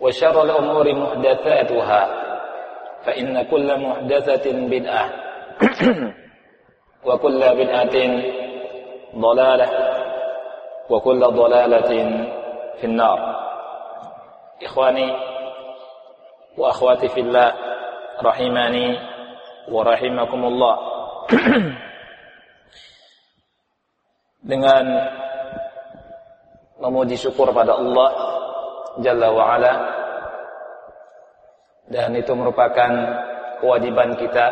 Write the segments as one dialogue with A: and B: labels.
A: وشر الأمور محدثاتها فإن كل محدثة بدعة وكل بدعة ضلالة وكل ضلالة في النار. إخواني وأخواتي في الله رحماني ورحمكم الله. Dengan memuji syukur pada Allah Jalla wa'ala dan itu merupakan kewajiban kita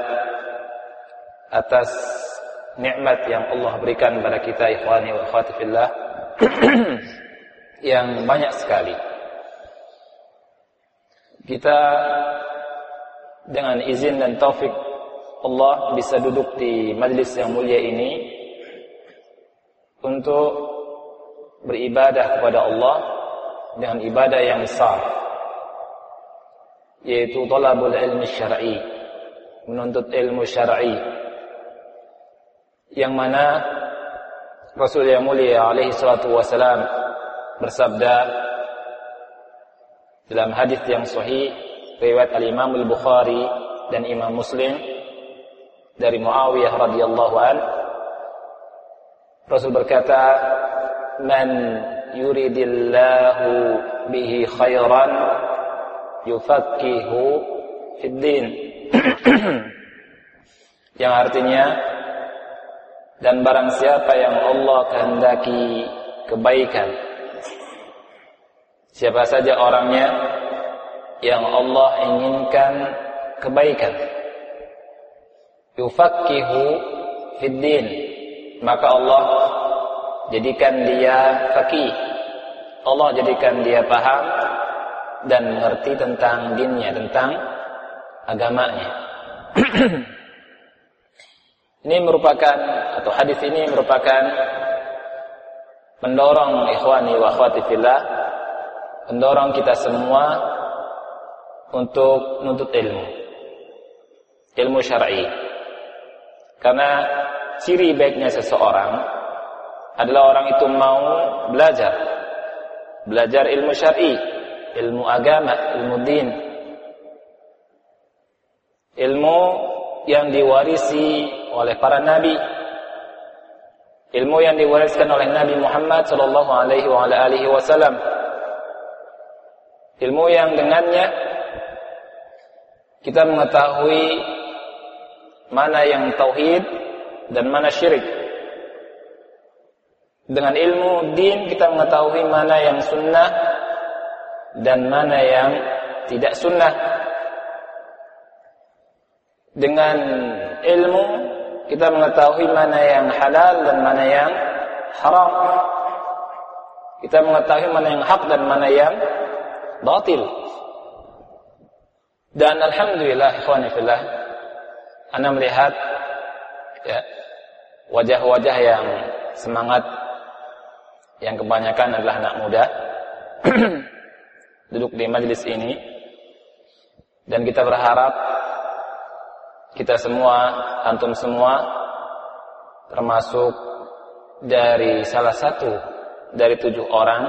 A: atas nikmat yang Allah berikan kepada kita ikhwani wa akhwati fillah yang banyak sekali. Kita dengan izin dan taufik Allah bisa duduk di majlis yang mulia ini untuk beribadah kepada Allah dengan ibadah yang besar yaitu talabul ilmi syar'i menuntut ilmu syar'i yang mana Rasul yang mulia alaihi salatu wasalam bersabda dalam hadis yang sahih riwayat al-Imam al-Bukhari dan Imam Muslim dari Muawiyah radhiyallahu an Rasul berkata man yuridillahu bihi khairan yufaqihu fid din. Yang artinya dan barang siapa yang Allah kehendaki kebaikan siapa saja orangnya yang Allah inginkan kebaikan yufaqihu fid din maka Allah jadikan dia faqih Allah jadikan dia paham dan mengerti tentang dinnya tentang agamanya. Ini merupakan atau hadis ini merupakan mendorong ikhwani wa akhwati fillah mendorong kita semua untuk menuntut ilmu. Ilmu syar'i. Karena ciri baiknya seseorang adalah orang itu mau belajar belajar ilmu syar'i ilmu agama ilmu din. Ilmu yang diwarisi oleh para nabi. Ilmu yang diwariskan oleh Nabi Muhammad sallallahu alaihi wasallam. Ilmu yang dengannya kita mengetahui mana yang tauhid dan mana syirik dengan ilmu din kita mengetahui mana yang sunnah dan mana yang tidak sunnah dengan ilmu kita mengetahui mana yang halal dan mana yang haram. Kita mengetahui mana yang hak dan mana yang batil. Dan alhamdulillah ikhwani fillah ana melihat ya wajah-wajah yang semangat yang kebanyakan adalah anak muda. Duduk di majelis ini. Dan kita berharap kita semua antum semua termasuk dari salah satu dari tujuh orang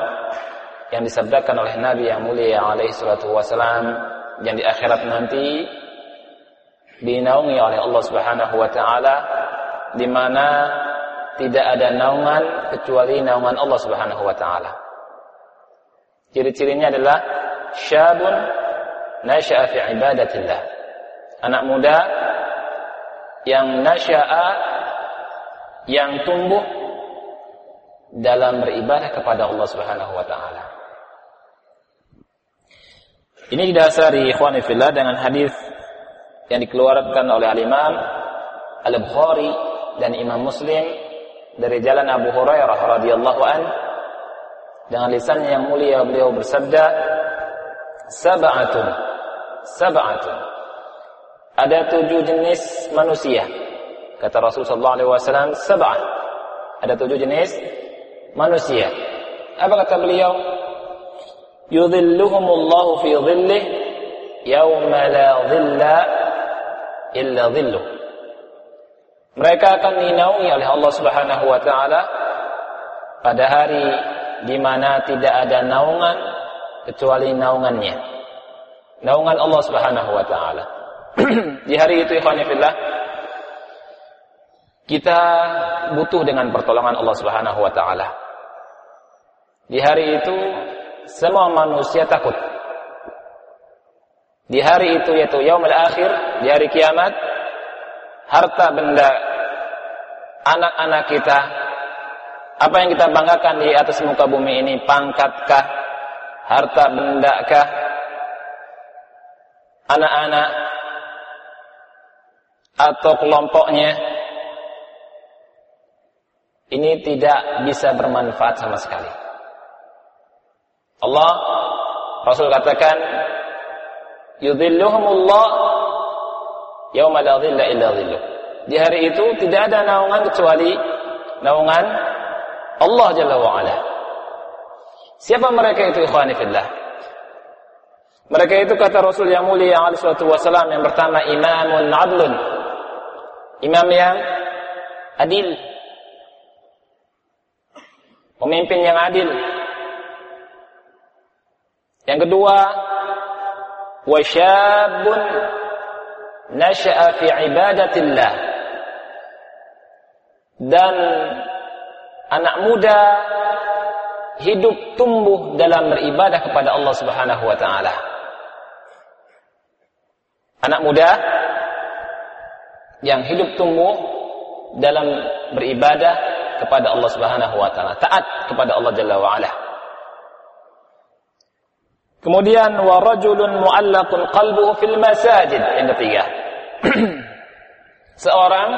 A: yang disabdakan oleh Nabi yang mulia alaihi salatu wasalam yang di akhirat nanti dinaungi oleh Allah Subhanahu wa taala di mana tidak ada naungan kecuali naungan Allah Subhanahu wa taala. Ciri-cirinya adalah syabun nasya'a fi ibadatillah. Anak muda yang nasya'a yang tumbuh dalam beribadah kepada Allah Subhanahu wa taala. Ini didasari ikhwani fillah dengan hadis yang dikeluarkan oleh Al-Imam Al-Bukhari dan Imam Muslim dari jalan Abu Hurairah radhiyallahu an dengan lisannya yang mulia beliau bersabda sab'atun sab'atun. Ada tujuh jenis manusia kata Rasulullah SAW sab'ah ada tujuh jenis manusia. Apa kata beliau? Yudhilluhumullahu fi dhillih yawma la dhilla illa dhilluh mereka akan dinaungi oleh Allah Subhanahu wa taala pada hari di mana tidak ada naungan kecuali naungannya. Naungan Allah Subhanahu wa taala. di hari itu ikhwan fillah kita butuh dengan pertolongan Allah Subhanahu wa taala. Di hari itu semua manusia takut. Di hari itu yaitu yaumul akhir, di hari kiamat, harta benda anak-anak kita apa yang kita banggakan di atas muka bumi ini pangkatkah harta bendakah anak-anak atau kelompoknya ini tidak bisa bermanfaat sama sekali. Allah Rasul katakan yudhilluhumullah yauma la dhilla illa dhilluh. Di hari itu tidak ada naungan kecuali naungan Allah Jalla wa ala. Siapa mereka itu ikhwani fillah? Mereka itu kata Rasul yang mulia alaihi wasalam yang pertama imamun adlun. Imam yang adil. Pemimpin yang adil. Yang kedua, wasyabun nasya'a fi ibadatillah dan anak muda hidup tumbuh dalam beribadah kepada Allah Subhanahu wa taala. Anak muda yang hidup tumbuh dalam beribadah kepada Allah Subhanahu wa taala, taat kepada Allah Jalla wa ala. Kemudian wa rajulun mu'allaqun qalbuhu fil masajid yang ketiga. Seorang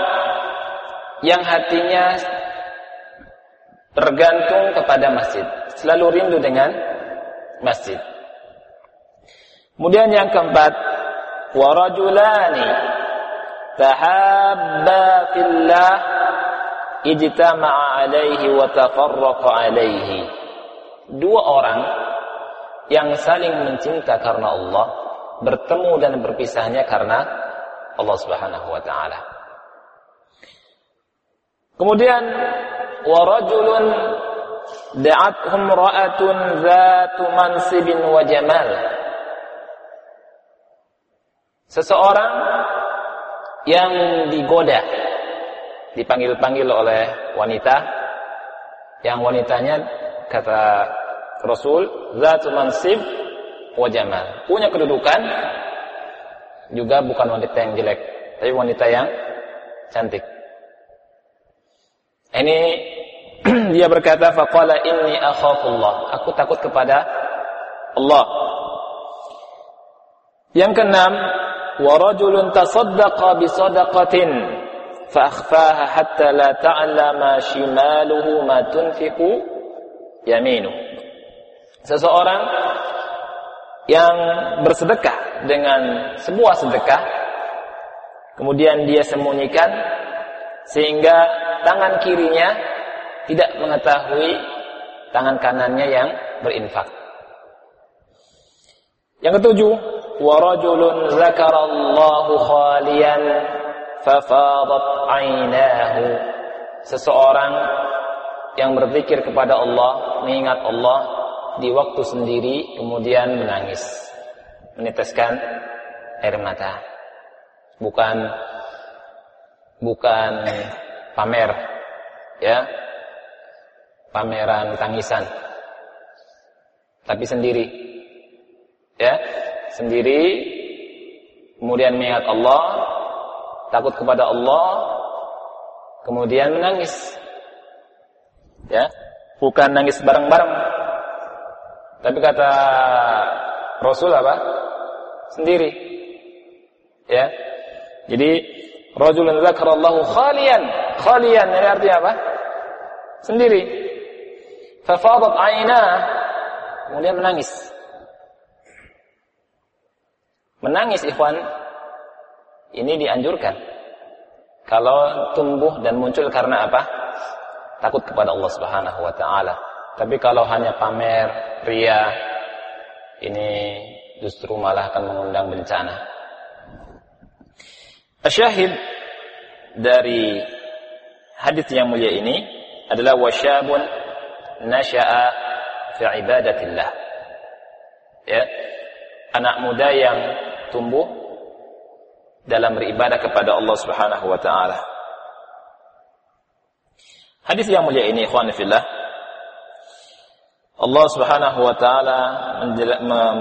A: yang hatinya tergantung kepada masjid, selalu rindu dengan masjid. Kemudian yang keempat, wa rajulani tahabba fillah ijtama'a alaihi wa tafarraqa alaihi. Dua orang yang saling mencinta karena Allah bertemu dan berpisahnya karena Allah Subhanahu wa taala. Kemudian wa rajulun da'athum ra'atun dzatu mansibin wa jamal. Seseorang yang digoda dipanggil-panggil oleh wanita yang wanitanya kata Rasul zatu mansib wa. Punya kedudukan juga bukan wanita yang jelek, tapi wanita yang cantik. Ini dia berkata faqala inni akhafullah. Aku takut kepada Allah. Yang keenam, wa rajulun tasaddaqa bi sadaqatin fa akhfaha hatta la ta'lama shimaluhu ma tunfiqu yaminu seseorang yang bersedekah dengan sebuah sedekah kemudian dia sembunyikan sehingga tangan kirinya tidak mengetahui tangan kanannya yang berinfak yang ketujuh, wa rajulun zakarallahu khaliyan fafadat ainahu. Seseorang yang berzikir kepada Allah, mengingat Allah di waktu sendiri kemudian menangis, meneteskan air mata. Bukan bukan pamer ya. Pameran tangisan. Tapi sendiri ya sendiri kemudian mengingat Allah takut kepada Allah kemudian menangis ya bukan nangis bareng-bareng tapi kata Rasul apa? Sendiri. Ya. Jadi rajulun dzakarallahu khalian. Khalian ini artinya apa? Sendiri. Fafadat aina. Kemudian menangis. Menangis ikhwan. Ini dianjurkan. Kalau tumbuh dan muncul karena apa? Takut kepada Allah Subhanahu wa taala. Tapi kalau hanya pamer, ria, ini justru malah akan mengundang bencana. Asyahid dari hadis yang mulia ini adalah wasyabun nasya'a fi ibadatillah. Ya. Anak muda yang tumbuh dalam beribadah kepada Allah Subhanahu wa taala. Hadis yang mulia ini ikhwan fillah Allah Subhanahu wa taala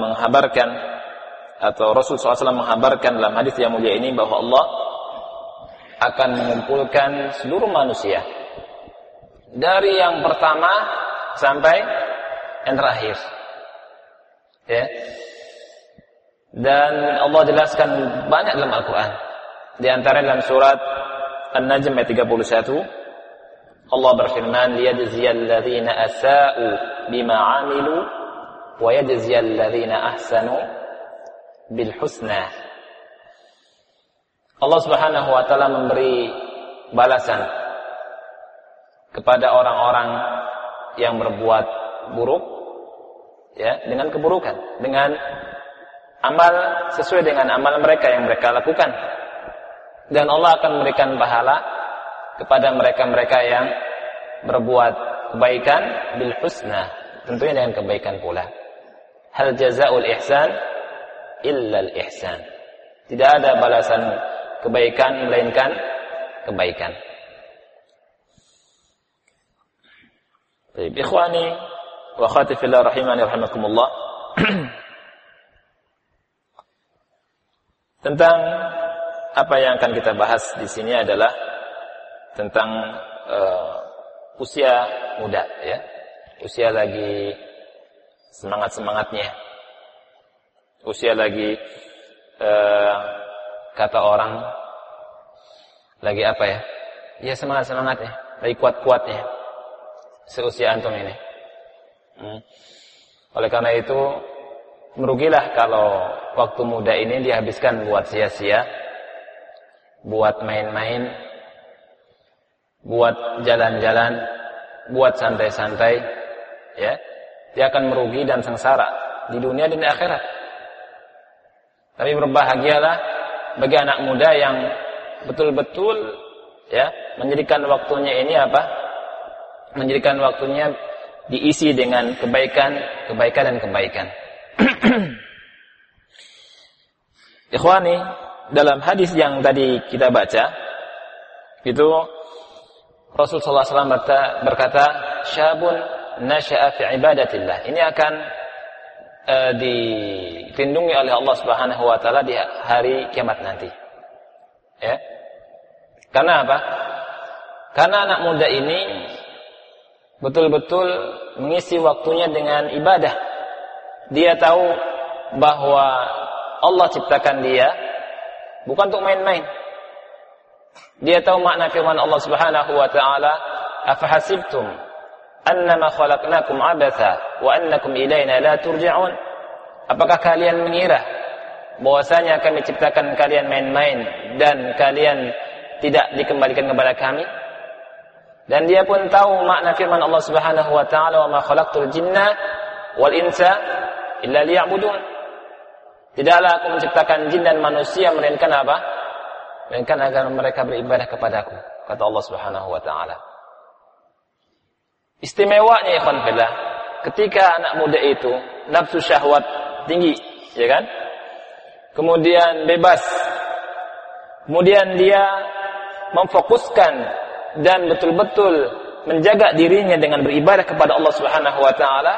A: menghabarkan atau Rasul SAW menghabarkan dalam hadis yang mulia ini bahwa Allah akan mengumpulkan seluruh manusia dari yang pertama sampai yang terakhir. Ya. Dan Allah jelaskan banyak dalam Al-Quran. Di antara dalam surat An-Najm ayat 31, Allah berfirman, "Liyajziyal asa'u bima 'amilu wa yajziyal ladzina ahsanu bil husna." Allah Subhanahu wa taala memberi balasan kepada orang-orang yang berbuat buruk ya dengan keburukan, dengan amal sesuai dengan amal mereka yang mereka lakukan. Dan Allah akan memberikan pahala kepada mereka-mereka yang berbuat kebaikan bil husna, tentunya dengan kebaikan pula. Hal jazaul ihsan illa al ihsan. Tidak ada balasan kebaikan melainkan kebaikan. Baik, ikhwani wa akhwati fillah rahimani rahimakumullah. Tentang apa yang akan kita bahas di sini adalah tentang uh, usia muda ya. Usia lagi semangat-semangatnya. Usia lagi uh, kata orang lagi apa ya? Ya semangat-semangatnya, lagi kuat-kuatnya. Seusia antum ini. Hmm. Oleh karena itu merugilah kalau waktu muda ini dihabiskan buat sia-sia, buat main-main, buat jalan-jalan, buat santai-santai, ya. Dia akan merugi dan sengsara di dunia dan di akhirat. Tapi berbahagialah bagi anak muda yang betul-betul ya menjadikan waktunya ini apa? Menjadikan waktunya diisi dengan kebaikan, kebaikan dan kebaikan. Ikhwani, dalam hadis yang tadi kita baca, itu Rasul SAW berkata, Syabun nasya'a fi ibadatillah. Ini akan uh, dilindungi oleh Allah Subhanahu wa taala di hari kiamat nanti. Ya. Karena apa? Karena anak muda ini betul-betul mengisi waktunya dengan ibadah dia tahu bahwa Allah ciptakan dia bukan untuk main-main. Dia tahu makna firman Allah Subhanahu wa taala, "Afahasibtum annama khalaqnakum abatha wa annakum ilaina la turja'un?" Apakah kalian mengira bahwasanya kami ciptakan kalian main-main dan kalian tidak dikembalikan kepada kami? Dan dia pun tahu makna firman Allah Subhanahu wa taala, "Wa ma khalaqtul jinna wal insa illa liya'budun." Tidaklah aku menciptakan jin dan manusia melainkan apa? Melainkan agar mereka beribadah kepadaku, kata Allah Subhanahu wa taala. Istimewanya ikhwan fillah, ketika anak muda itu nafsu syahwat tinggi, ya kan? Kemudian bebas. Kemudian dia memfokuskan dan betul-betul menjaga dirinya dengan beribadah kepada Allah Subhanahu wa taala,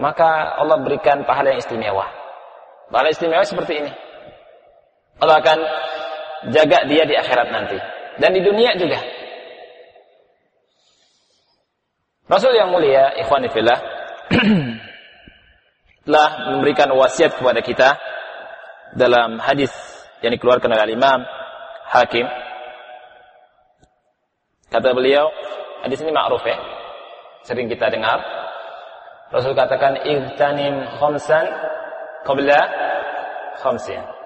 A: maka Allah berikan pahala yang istimewa. Pahala istimewa seperti ini. Allah akan jaga dia di akhirat nanti. Dan di dunia juga. Rasul yang mulia, ikhwan fillah, telah memberikan wasiat kepada kita dalam hadis yang dikeluarkan oleh Imam Hakim. Kata beliau, hadis ini ma'ruf ya. Sering kita dengar. Rasul katakan, "Igtanim khamsan qabla khamsin.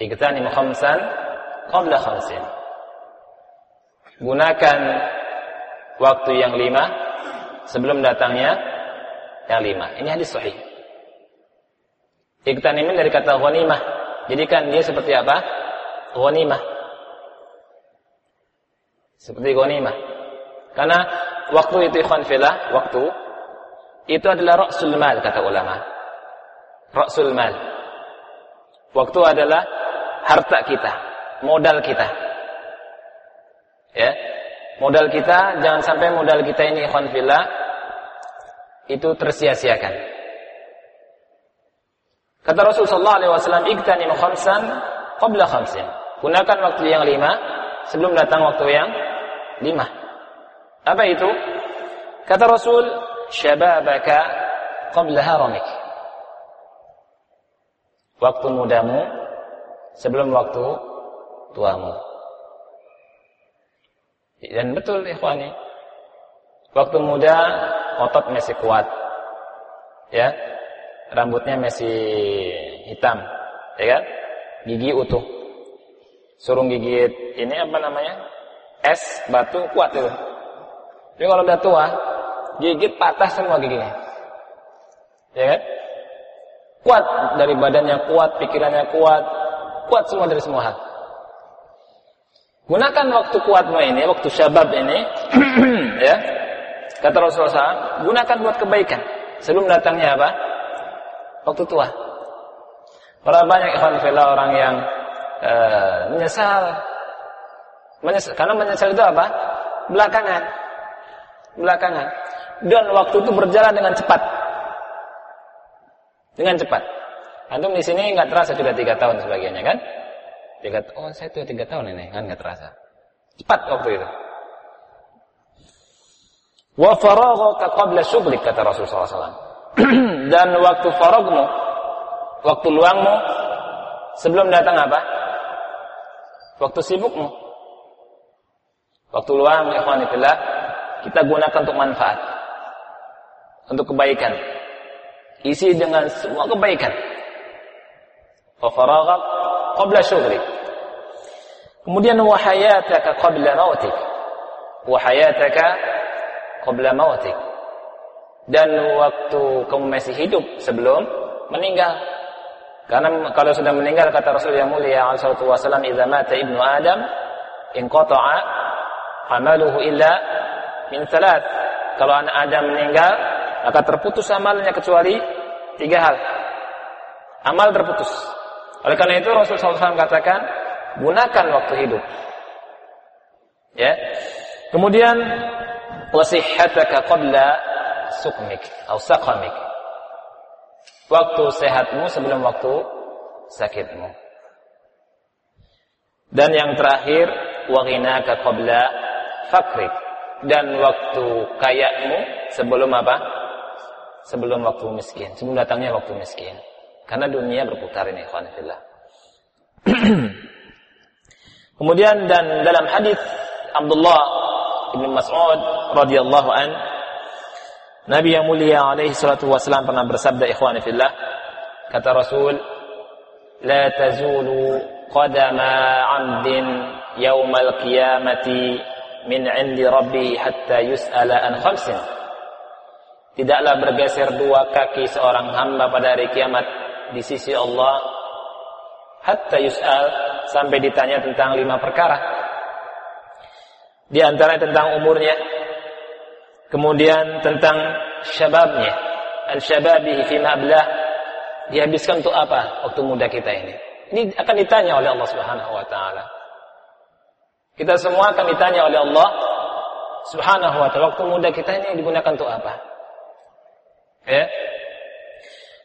A: Iktanim khamsan qabla khamsin. Gunakan waktu yang lima sebelum datangnya yang lima. Ini hadis sahih. Iktanimin dari kata ghanimah. Jadikan dia seperti apa? Ghanimah. Seperti ghanimah. Karena waktu itu ikhwan filah, waktu itu adalah ra'sul mal kata ulama. Rasul mal. Waktu adalah harta kita, modal kita. Ya. Modal kita jangan sampai modal kita ini ikhwan fillah itu tersia-siakan. Kata Rasul sallallahu alaihi wasallam, "Iktanim khamsan qabla khamsin." Gunakan waktu yang lima sebelum datang waktu yang lima. Apa itu? Kata Rasul, "Syababaka qabla haramik." waktu mudamu sebelum waktu tuamu. Dan betul ikhwani. Waktu muda otot masih kuat. Ya. Rambutnya masih hitam, ya kan? Gigi utuh. Suruh gigit ini apa namanya? Es batu kuat itu. Tapi kalau udah tua, gigit patah semua giginya. Ya kan? Kuat dari badannya kuat, pikirannya kuat, kuat semua dari semua hal. Gunakan waktu kuatmu ini, waktu syabab ini, ya. Kata Rasulullah SAW, gunakan buat kebaikan. Sebelum datangnya apa? Waktu tua. Berapa banyak ikhwan fillah orang yang uh, menyesal. menyesal. Karena menyesal itu apa? Belakangan. Belakangan. Dan waktu itu berjalan dengan cepat dengan cepat. Antum di sini nggak terasa sudah tiga tahun sebagiannya kan? Tiga, oh saya tuh tiga tahun ini kan nggak terasa. Cepat waktu itu. Wa faraghaka qabla syughlik kata Rasulullah SAW. Dan waktu faragmu, waktu luangmu sebelum datang apa? Waktu sibukmu. Waktu luang, ikhwanillah, kita gunakan untuk manfaat. Untuk kebaikan isi dengan semua kebaikan. Wa faraghak qabla syughlik. Kemudian wa hayataka qabla mautik. Wa hayataka qabla mautik. Dan waktu kamu masih hidup sebelum meninggal. Karena kalau sudah meninggal kata Rasul yang mulia alaihi wasallam idza mata ibnu adam inqata'a amaluhu illa min thalath. Kalau anak Adam meninggal maka terputus amalnya kecuali tiga hal. Amal terputus. Oleh karena itu Rasulullah SAW katakan, gunakan waktu hidup. Ya. Kemudian wasihataka qabla sukmik atau saqamik. Waktu sehatmu sebelum waktu sakitmu. Dan yang terakhir, waghinaka qabla fakrik. Dan waktu kayamu sebelum apa? sebelum waktu miskin, sebelum datangnya waktu miskin. Karena dunia berputar ini, fillah. Kemudian dan dalam hadis Abdullah bin Mas'ud radhiyallahu an Nabi yang mulia alaihi salatu wasallam pernah bersabda ikhwani fillah kata Rasul la tazulu qadama 'abdin yaumal qiyamati min 'indi rabbih hatta yus'ala an khamsin Tidaklah bergeser dua kaki seorang hamba pada hari kiamat di sisi Allah hatta yus'al sampai ditanya tentang lima perkara. Di antara tentang umurnya, kemudian tentang syababnya, al-syababihi fi ma'blah, dihabiskan untuk apa waktu muda kita ini. Ini akan ditanya oleh Allah Subhanahu wa taala. Kita semua akan ditanya oleh Allah Subhanahu wa taala waktu muda kita ini digunakan untuk apa? Ya.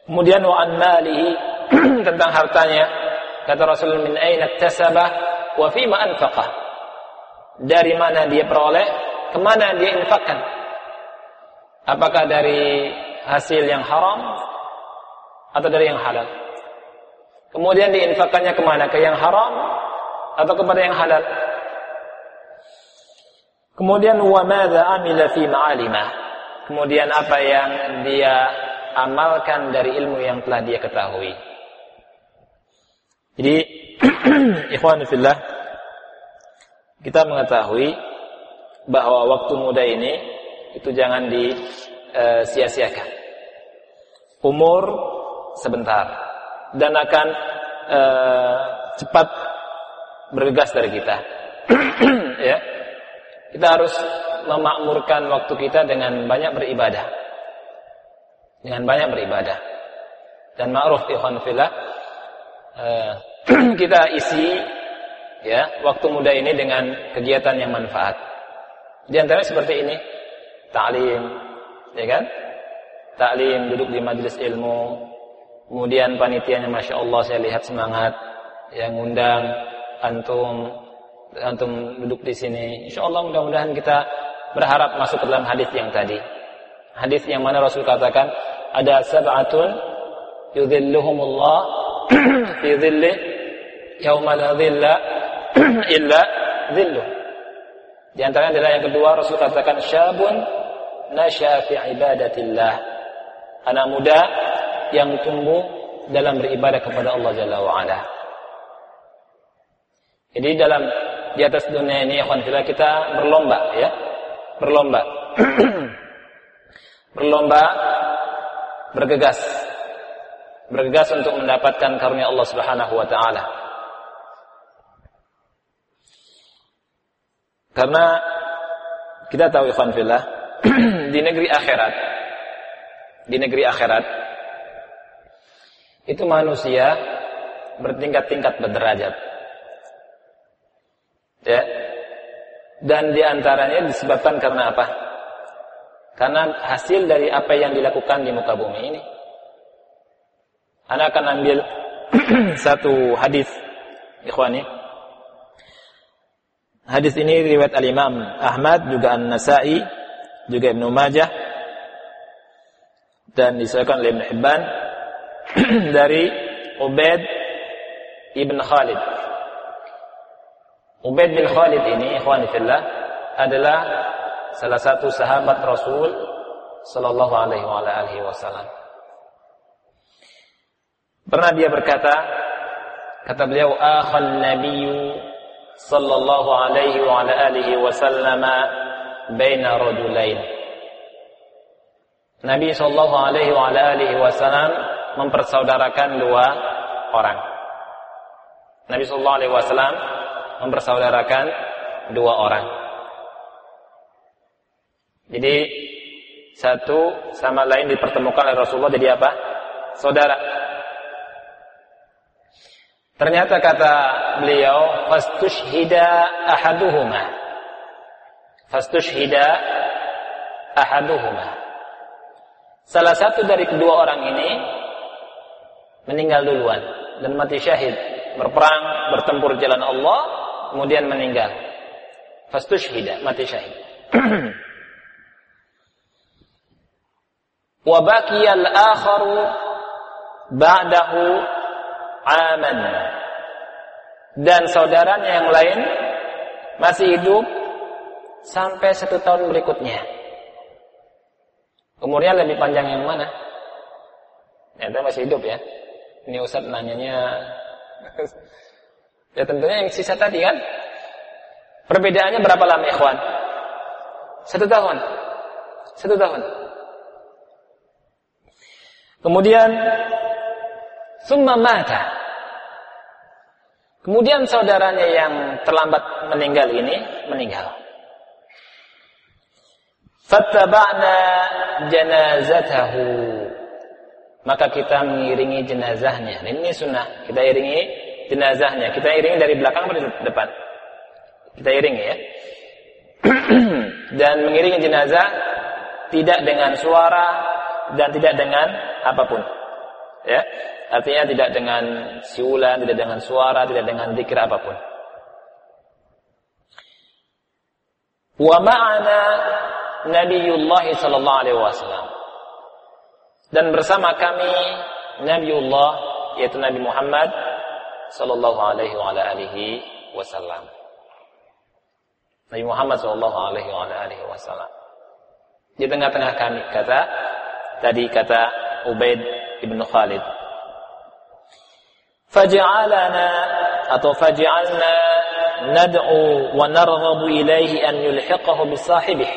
A: Kemudian wa an malihi tentang hartanya Kata Rasul min aina tasabah wa fima anfaqah. Dari mana dia peroleh, ke mana dia infakkan. Apakah dari hasil yang haram atau dari yang halal? Kemudian diinfakkannya ke mana? Ke yang haram atau kepada yang halal? Kemudian wa madza amila fi ma'alimah. Kemudian apa yang dia amalkan dari ilmu yang telah dia ketahui. Jadi ikhwan fillah kita mengetahui bahwa waktu muda ini itu jangan disia-siakan. Umur sebentar dan akan uh, cepat bergegas dari kita. ya. Kita harus memakmurkan waktu kita dengan banyak beribadah. Dengan banyak beribadah. Dan ma'ruf ikhwan fillah uh, kita isi ya waktu muda ini dengan kegiatan yang manfaat. Di antara seperti ini, taklim, ya kan? Taklim duduk di majelis ilmu, kemudian panitianya masya Allah saya lihat semangat, yang undang antum, antum duduk di sini. Insya Allah mudah-mudahan kita berharap masuk ke dalam hadis yang tadi. Hadis yang mana Rasul katakan ada sab'atun yudhilluhumullah fi dhillih yauma la dhilla illa dhillu. Di antaranya adalah yang kedua Rasul katakan syabun nasya fi ibadatillah. Anak muda yang tumbuh dalam beribadah kepada Allah Jalla wa ala. Jadi dalam di atas dunia ini kita berlomba ya. Berlomba. berlomba bergegas. Bergegas untuk mendapatkan karunia Allah Subhanahu wa taala. Karena kita tahu ikhwan fillah di negeri akhirat di negeri akhirat itu manusia bertingkat-tingkat berderajat. Ya. Dan di antaranya disebabkan karena apa? Karena hasil dari apa yang dilakukan di muka bumi ini. Anda akan ambil satu hadis ikhwani Hadis ini riwayat al-Imam Ahmad juga An-Nasa'i juga Ibnu Majah dan disahkan oleh Ibnu Hibban dari Ubaid Ibn Khalid. Ubaid bin Khalid ini ikhwan fillah adalah salah satu sahabat Rasul sallallahu alaihi wasallam. Pernah dia berkata, kata beliau, "Akhal nabiyyu sallallahu alaihi wa ala alihi wasallam baina rajulain. Nabi sallallahu alaihi wa ala alihi wasallam mempersaudarakan dua orang. Nabi sallallahu alaihi wasallam mempersaudarakan dua orang. Jadi satu sama lain dipertemukan oleh Rasulullah jadi apa? Saudara. Ternyata kata beliau, fastushhida ahaduhuma. Fastushhida ahaduhuma. Salah satu dari kedua orang ini meninggal duluan dan mati syahid, berperang, bertempur jalan Allah, kemudian meninggal. Fastushhida, mati syahid. Wa baqiyal akharu ba'dahu aman dan saudaranya yang lain masih hidup sampai satu tahun berikutnya. Umurnya lebih panjang yang mana? Ternyata masih hidup ya. Ini Ustaz nanyanya Ya tentunya yang sisa tadi kan Perbedaannya berapa lama ikhwan? Satu tahun Satu tahun Kemudian Summa mata Kemudian saudaranya yang terlambat meninggal ini Meninggal Fattaba'na janazatahu maka kita mengiringi jenazahnya. Ini sunnah. Kita iringi jenazahnya. Kita iringi dari belakang atau depan? Kita iringi ya. dan mengiringi jenazah tidak dengan suara dan tidak dengan apa pun. Ya. Artinya tidak dengan siulan, tidak dengan suara, tidak dengan zikir apa pun. Wa ma'ana Nabiullah sallallahu alaihi wasallam dan bersama kami Nabiullah yaitu Nabi Muhammad sallallahu alaihi wa alihi wasallam. Nabi Muhammad sallallahu alaihi wa alihi wasallam. Di tengah-tengah kami kata tadi kata Ubaid ibn Khalid. Faj'alana atau faj'alna nad'u wa narghabu ilaihi an yulhiqahu bisahibih.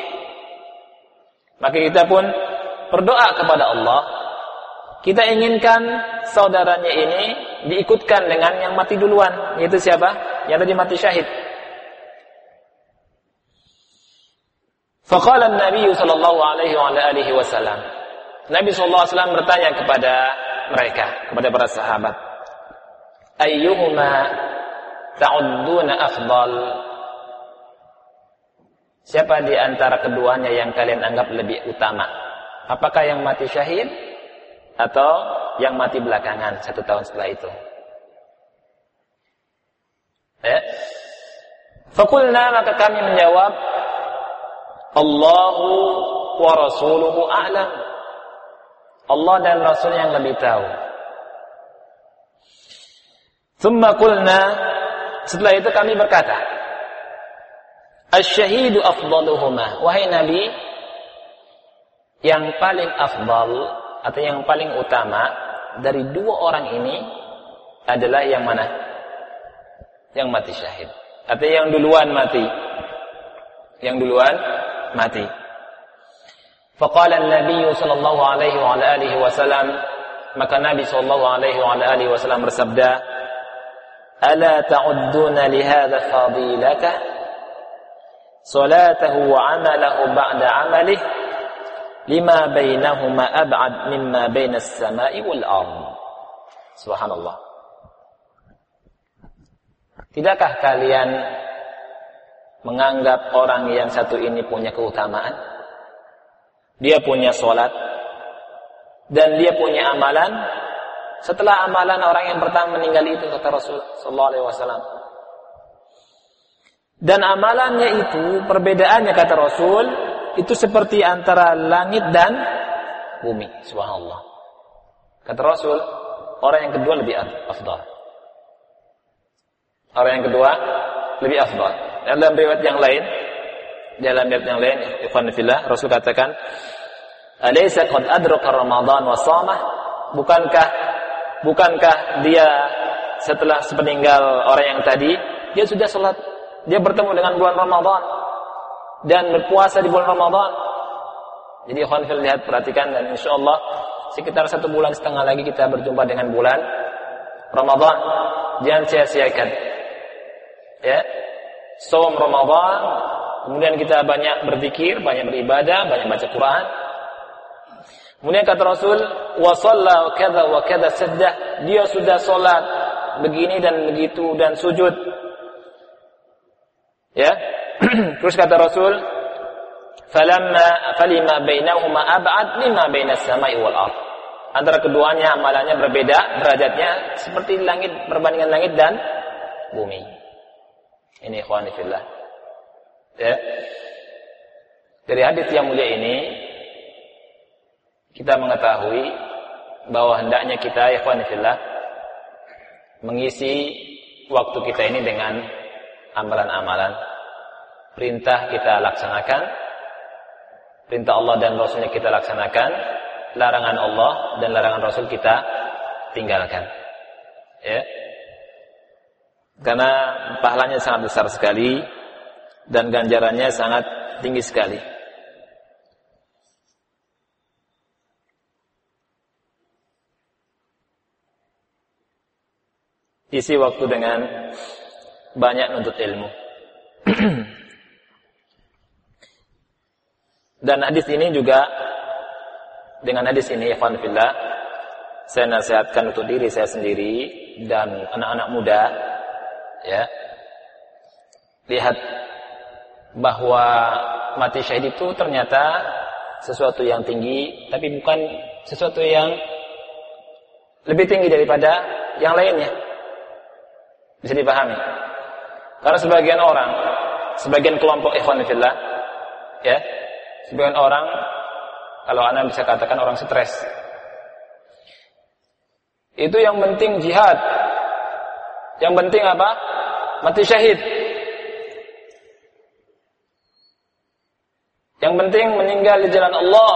A: Maka kita pun berdoa kepada Allah, kita inginkan saudaranya ini diikutkan dengan yang mati duluan, yaitu siapa? Yang tadi mati syahid. Faqala Nabi sallallahu alaihi wa alihi wasallam. Nabi wasallam bertanya kepada mereka, kepada para sahabat, "Ayyuhuma ta'udduna afdal?" Siapa di antara keduanya yang kalian anggap lebih utama? Apakah yang mati syahid atau yang mati belakangan satu tahun setelah itu? Ya. Fakulna maka kami menjawab Allahu wa rasuluhu a'lam. Allah dan Rasul yang lebih tahu. Thumma kulna setelah itu kami berkata Asy-syahidu afdaluhuma. Wahai Nabi, yang paling afdal atau yang paling utama dari dua orang ini adalah yang mana? Yang mati syahid. Atau yang duluan mati. Yang duluan mati. Faqala an-nabiy sallallahu alaihi wa alihi wasallam maka Nabi sallallahu alaihi wa alihi wasallam bersabda Ala ta'udduna li hadha fadilatah salatahu wa amalahu ba'da amalihi lima bainahuma ab'ad mimma bainas sama'i wal ard. Subhanallah. Tidakkah kalian menganggap orang yang satu ini punya keutamaan? Dia punya solat dan dia punya amalan. Setelah amalan orang yang pertama meninggal itu kata Rasul sallallahu alaihi wasallam. Dan amalannya itu perbedaannya kata Rasul itu seperti antara langit dan bumi. Subhanallah. Kata Rasul, orang yang kedua lebih afdal. Orang yang kedua lebih afdal. Dalam riwayat yang lain, dalam riwayat yang lain, ikhwan fillah, Rasul katakan, "Alaysa qad adraka Ramadan wa shamah?" Bukankah bukankah dia setelah sepeninggal orang yang tadi, dia sudah salat, dia bertemu dengan bulan Ramadan dan berpuasa di bulan Ramadan. Jadi khonfil lihat perhatikan dan insya Allah sekitar satu bulan setengah lagi kita berjumpa dengan bulan Ramadan. Jangan sia-siakan. Ya. Som Ramadan, kemudian kita banyak berzikir, banyak beribadah, banyak baca Quran. Kemudian kata Rasul, wa shalla kadza wa kadza saddah. Dia sudah salat begini dan begitu dan sujud. Ya, Terus kata Rasul, "Falamma falima bainahuma ab'ad mimma bainas sama'i wal ard." Antara keduanya amalannya berbeda, derajatnya seperti langit perbandingan langit dan bumi. Ini ikhwani fillah. Ya. Dari hadis yang mulia ini kita mengetahui bahwa hendaknya kita ikhwani fillah mengisi waktu kita ini dengan amalan-amalan. Perintah kita laksanakan, perintah Allah dan Rasulnya kita laksanakan, larangan Allah dan larangan Rasul kita tinggalkan. Ya. Karena pahalanya sangat besar sekali dan ganjarannya sangat tinggi sekali. Isi waktu dengan banyak nuntut ilmu. Dan hadis ini juga dengan hadis ini ikhwan fillah saya nasihatkan untuk diri saya sendiri dan anak-anak muda ya. Lihat bahwa mati syahid itu ternyata sesuatu yang tinggi tapi bukan sesuatu yang lebih tinggi daripada yang lainnya. Bisa dipahami. Karena sebagian orang, sebagian kelompok ikhwan fillah, ya, sebagian orang, kalau anda bisa katakan orang stres, itu yang penting jihad, yang penting apa? Mati syahid. Yang penting meninggal di jalan Allah.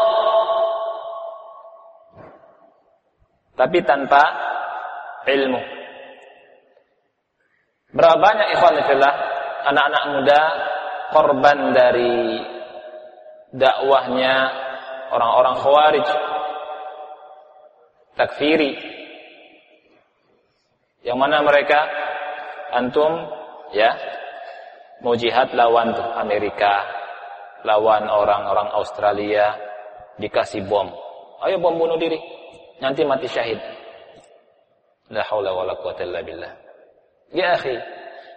A: Tapi tanpa ilmu. Berapa banyak ikhwan fillah anak-anak muda korban dari dakwahnya orang-orang khawarij takfiri yang mana mereka antum ya mau jihad lawan Amerika lawan orang-orang Australia dikasih bom ayo bom bunuh diri nanti mati syahid la haula wala quwata illa billah Ya akhi.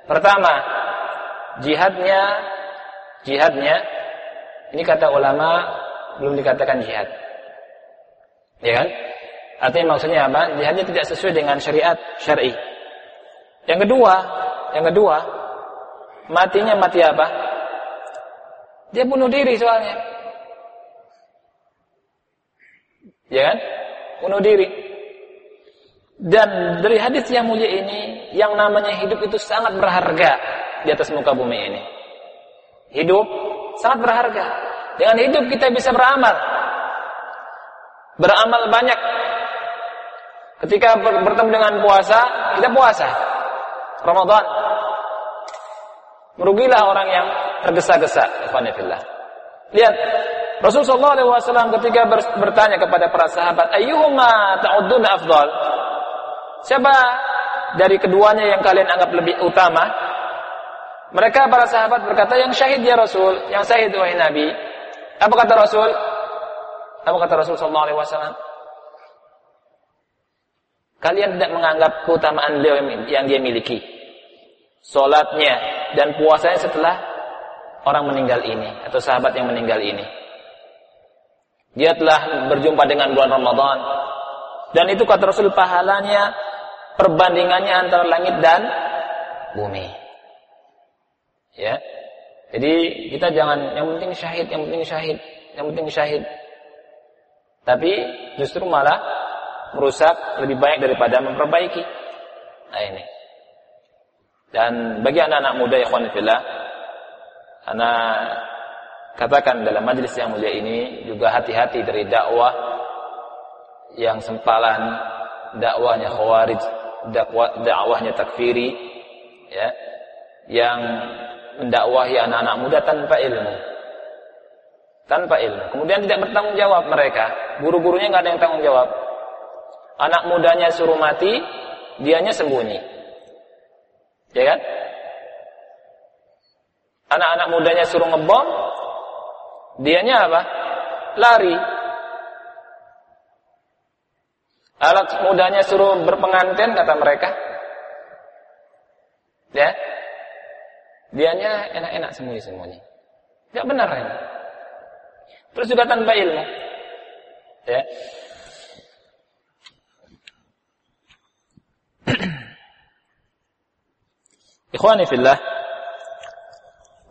A: Pertama, jihadnya jihadnya ini kata ulama belum dikatakan jihad. Ya kan? Artinya maksudnya apa? Jihadnya tidak sesuai dengan syariat syar'i. Yang kedua, yang kedua, matinya mati apa? Dia bunuh diri soalnya. Ya kan? Bunuh diri. Dan dari hadis yang mulia ini, yang namanya hidup itu sangat berharga di atas muka bumi ini. Hidup sangat berharga. Dengan hidup kita bisa beramal. Beramal banyak. Ketika bertemu dengan puasa, kita puasa. Ramadan. Merugilah orang yang tergesa-gesa. Lihat, Rasulullah SAW ketika bertanya kepada para sahabat, Ayyuhuma ta'uduna afdal? Siapa dari keduanya yang kalian anggap lebih utama? Mereka para sahabat berkata, yang syahid ya Rasul, yang syahid wahai Nabi. Apa kata Rasul? Apa kata Rasul wasallam? Kalian tidak menganggap keutamaan beliau yang dia miliki. Salatnya dan puasanya setelah orang meninggal ini atau sahabat yang meninggal ini. Dia telah berjumpa dengan bulan Ramadan dan itu kata Rasul pahalanya perbandingannya antara langit dan bumi. Ya. Jadi kita jangan yang penting syahid, yang penting syahid, yang penting syahid. Tapi justru malah merusak lebih baik daripada memperbaiki. Nah ini. Dan bagi anak-anak muda ikhwan fillah, anak katakan dalam majlis yang mulia ini juga hati-hati dari dakwah yang sempalan, dakwahnya khawarij, dakwah dakwahnya takfiri ya yang mendakwahi anak-anak muda tanpa ilmu. Tanpa ilmu. Kemudian tidak bertanggung jawab mereka. Guru-gurunya nggak ada yang tanggung jawab. Anak mudanya suruh mati dianya sembunyi. Ya kan anak-anak mudanya suruh ngebom dianya apa lari Alat mudanya suruh berpengantin kata mereka. Ya. Dianya enak-enak semuanya semuanya. Tidak benar ini. Terus juga tanpa ilmu. Ya. Ikhwani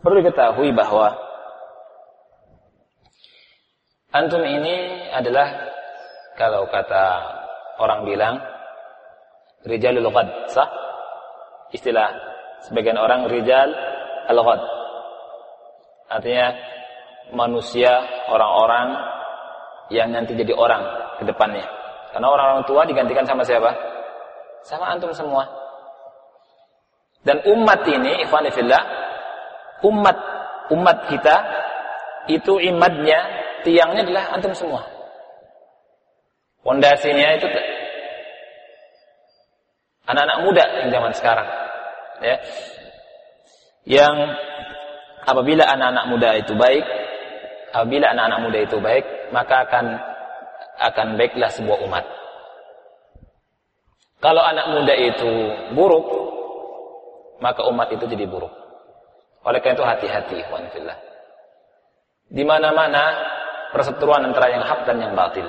A: perlu diketahui bahwa antum ini adalah kalau kata orang bilang rijalul ghad, sah? istilah sebagian orang rijal al-ghad. Artinya manusia, orang-orang yang nanti jadi orang ke depannya. Karena orang-orang tua digantikan sama siapa? Sama antum semua. Dan umat ini, ikhwanifillah, umat umat kita itu imadnya, tiangnya adalah antum semua. Pondasinya itu anak-anak muda yang zaman sekarang. Ya. Yang apabila anak-anak muda itu baik, apabila anak-anak muda itu baik, maka akan akan baiklah sebuah umat. Kalau anak muda itu buruk, maka umat itu jadi buruk. Oleh karena itu hati-hati, fillah. Di mana-mana perseteruan antara yang hak dan yang batil.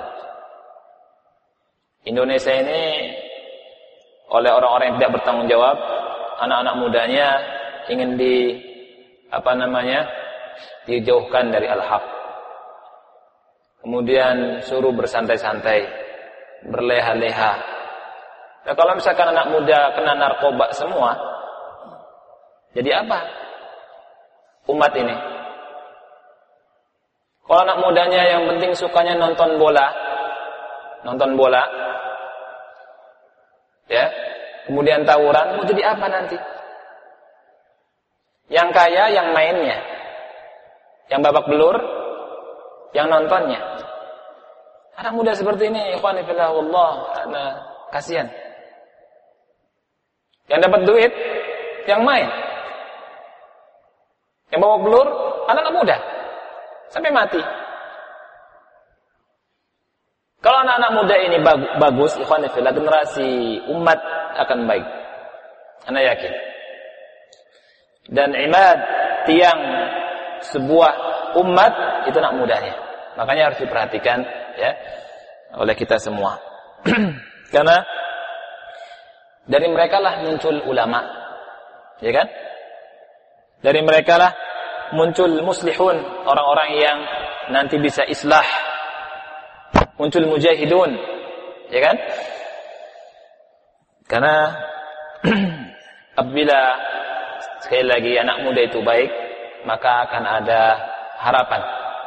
A: Indonesia ini oleh orang-orang yang tidak bertanggung jawab, anak-anak mudanya ingin di apa namanya? dijauhkan dari al-haq. Kemudian suruh bersantai-santai, berleha-leha. Nah, kalau misalkan anak muda kena narkoba semua, jadi apa? Umat ini. Kalau anak mudanya yang penting sukanya nonton bola, nonton bola, ya, kemudian tawuran, mau jadi apa nanti? Yang kaya yang mainnya, yang babak belur, yang nontonnya. Anak muda seperti ini, ikhwan fillah Allah, kasihan. Yang dapat duit, yang main. Yang bawa belur, anak-anak muda. Sampai mati. Kalau anak-anak muda ini bagus, ikhwan fillah, generasi umat akan baik. Anda yakin. Dan imad, tiang sebuah umat, itu anak mudanya. Makanya harus diperhatikan ya oleh kita semua. Karena dari mereka lah muncul ulama. Ya kan? Dari mereka lah muncul muslihun, orang-orang yang nanti bisa islah. Muncul mujahidun, ya kan? Karena apabila sekali lagi anak muda itu baik, maka akan ada harapan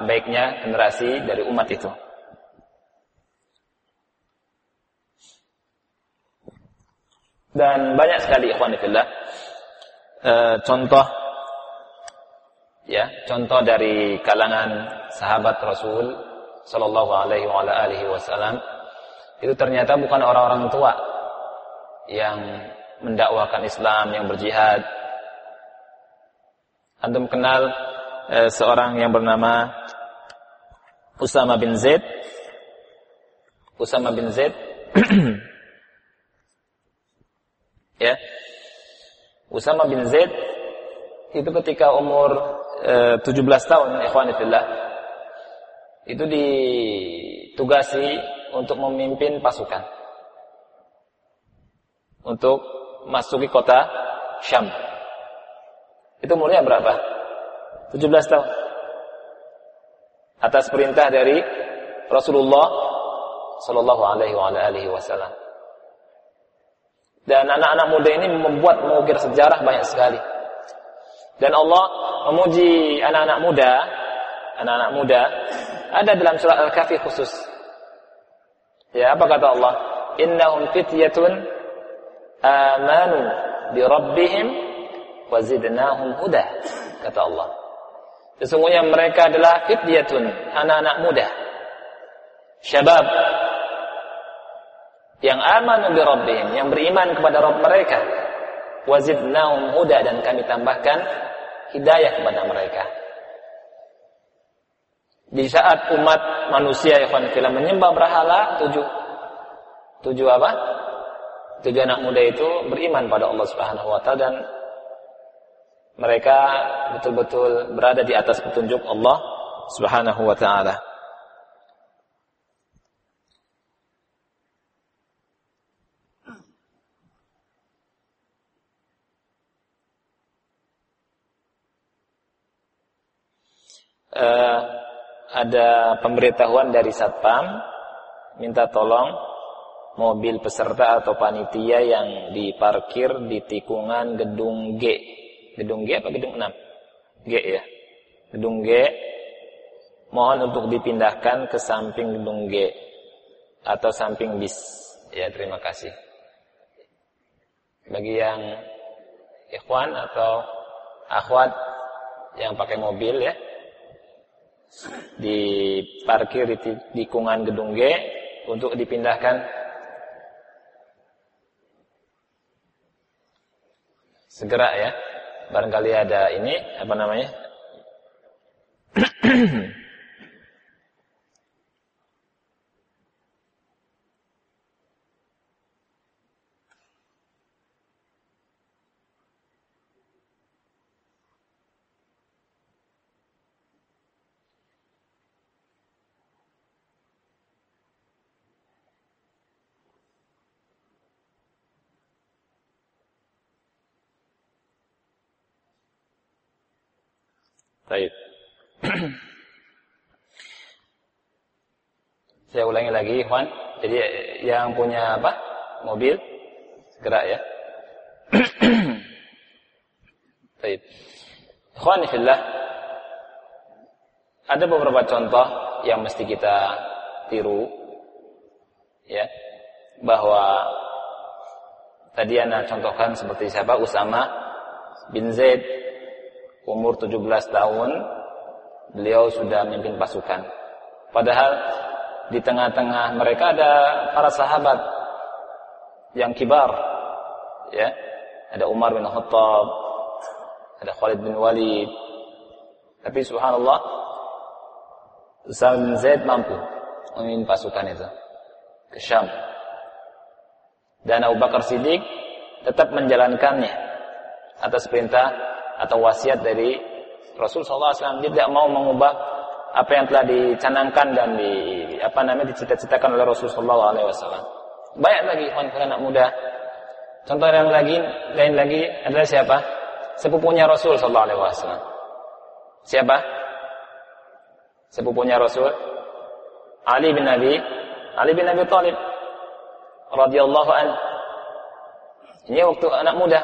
A: baiknya generasi dari umat itu. Dan banyak sekali ikhwan fillah e, contoh ya contoh dari kalangan sahabat Rasul Shallallahu Alaihi Wasallam itu ternyata bukan orang-orang tua yang mendakwakan Islam yang berjihad. Antum kenal eh, seorang yang bernama Usama bin Zaid. Usama bin Zaid. ya. Usama bin Zaid itu ketika umur 17 eh, tahun ikhwanillah itu ditugasi untuk memimpin pasukan untuk masuki kota Syam. Itu umurnya berapa? 17 tahun. Atas perintah dari Rasulullah Sallallahu Alaihi Wasallam. Dan anak-anak muda ini membuat mengukir sejarah banyak sekali. Dan Allah memuji anak-anak muda, anak-anak muda ada dalam surah Al-Kahfi khusus. Ya, apa kata Allah? Innahum fityatun amanu bi rabbihim wa zidnahum huda. Kata Allah. Sesungguhnya mereka adalah fityatun, anak-anak muda. Syabab yang amanu bi rabbihim, yang beriman kepada Rabb mereka. Wazidnahum huda dan kami tambahkan hidayah kepada mereka. Di saat umat manusia yang film menyembah berhala, tujuh tujuh apa? Tujuh anak muda itu beriman pada Allah Subhanahu wa taala dan mereka betul-betul berada di atas petunjuk Allah Subhanahu wa taala. Uh, ada pemberitahuan dari satpam minta tolong mobil peserta atau panitia yang diparkir di tikungan gedung G. Gedung G apa gedung 6? G ya. Gedung G mohon untuk dipindahkan ke samping gedung G atau samping bis. Ya, terima kasih. Bagi yang ikhwan atau akhwat yang pakai mobil ya diparkir di tikungan gedung G untuk dipindahkan. Segera ya. Barangkali ada ini apa namanya Baik. Saya ulangi lagi, Ikhwan. Jadi yang punya apa? Mobil segera ya. Baik. Ikhwan fillah. Ada beberapa contoh yang mesti kita tiru ya bahwa tadi Anda contohkan seperti siapa Usama bin Zaid umur 17 tahun beliau sudah memimpin pasukan. Padahal di tengah-tengah mereka ada para sahabat yang kibar. Ya. Ada Umar bin Khattab, ada Khalid bin Walid. Tapi subhanallah Usama bin Zaid mampu memimpin pasukan itu ke Syam. Dan Abu Bakar Siddiq tetap menjalankannya atas perintah atau wasiat dari Rasul SAW dia tidak mau mengubah apa yang telah dicanangkan dan di apa namanya dicita-citakan oleh Rasul SAW. Banyak lagi kawan anak muda. Contoh yang lagi lain lagi adalah siapa? Sepupunya Rasul SAW. Siapa? Sepupunya Rasul Ali bin Abi Ali bin Abi Thalib radhiyallahu an. Ini waktu anak muda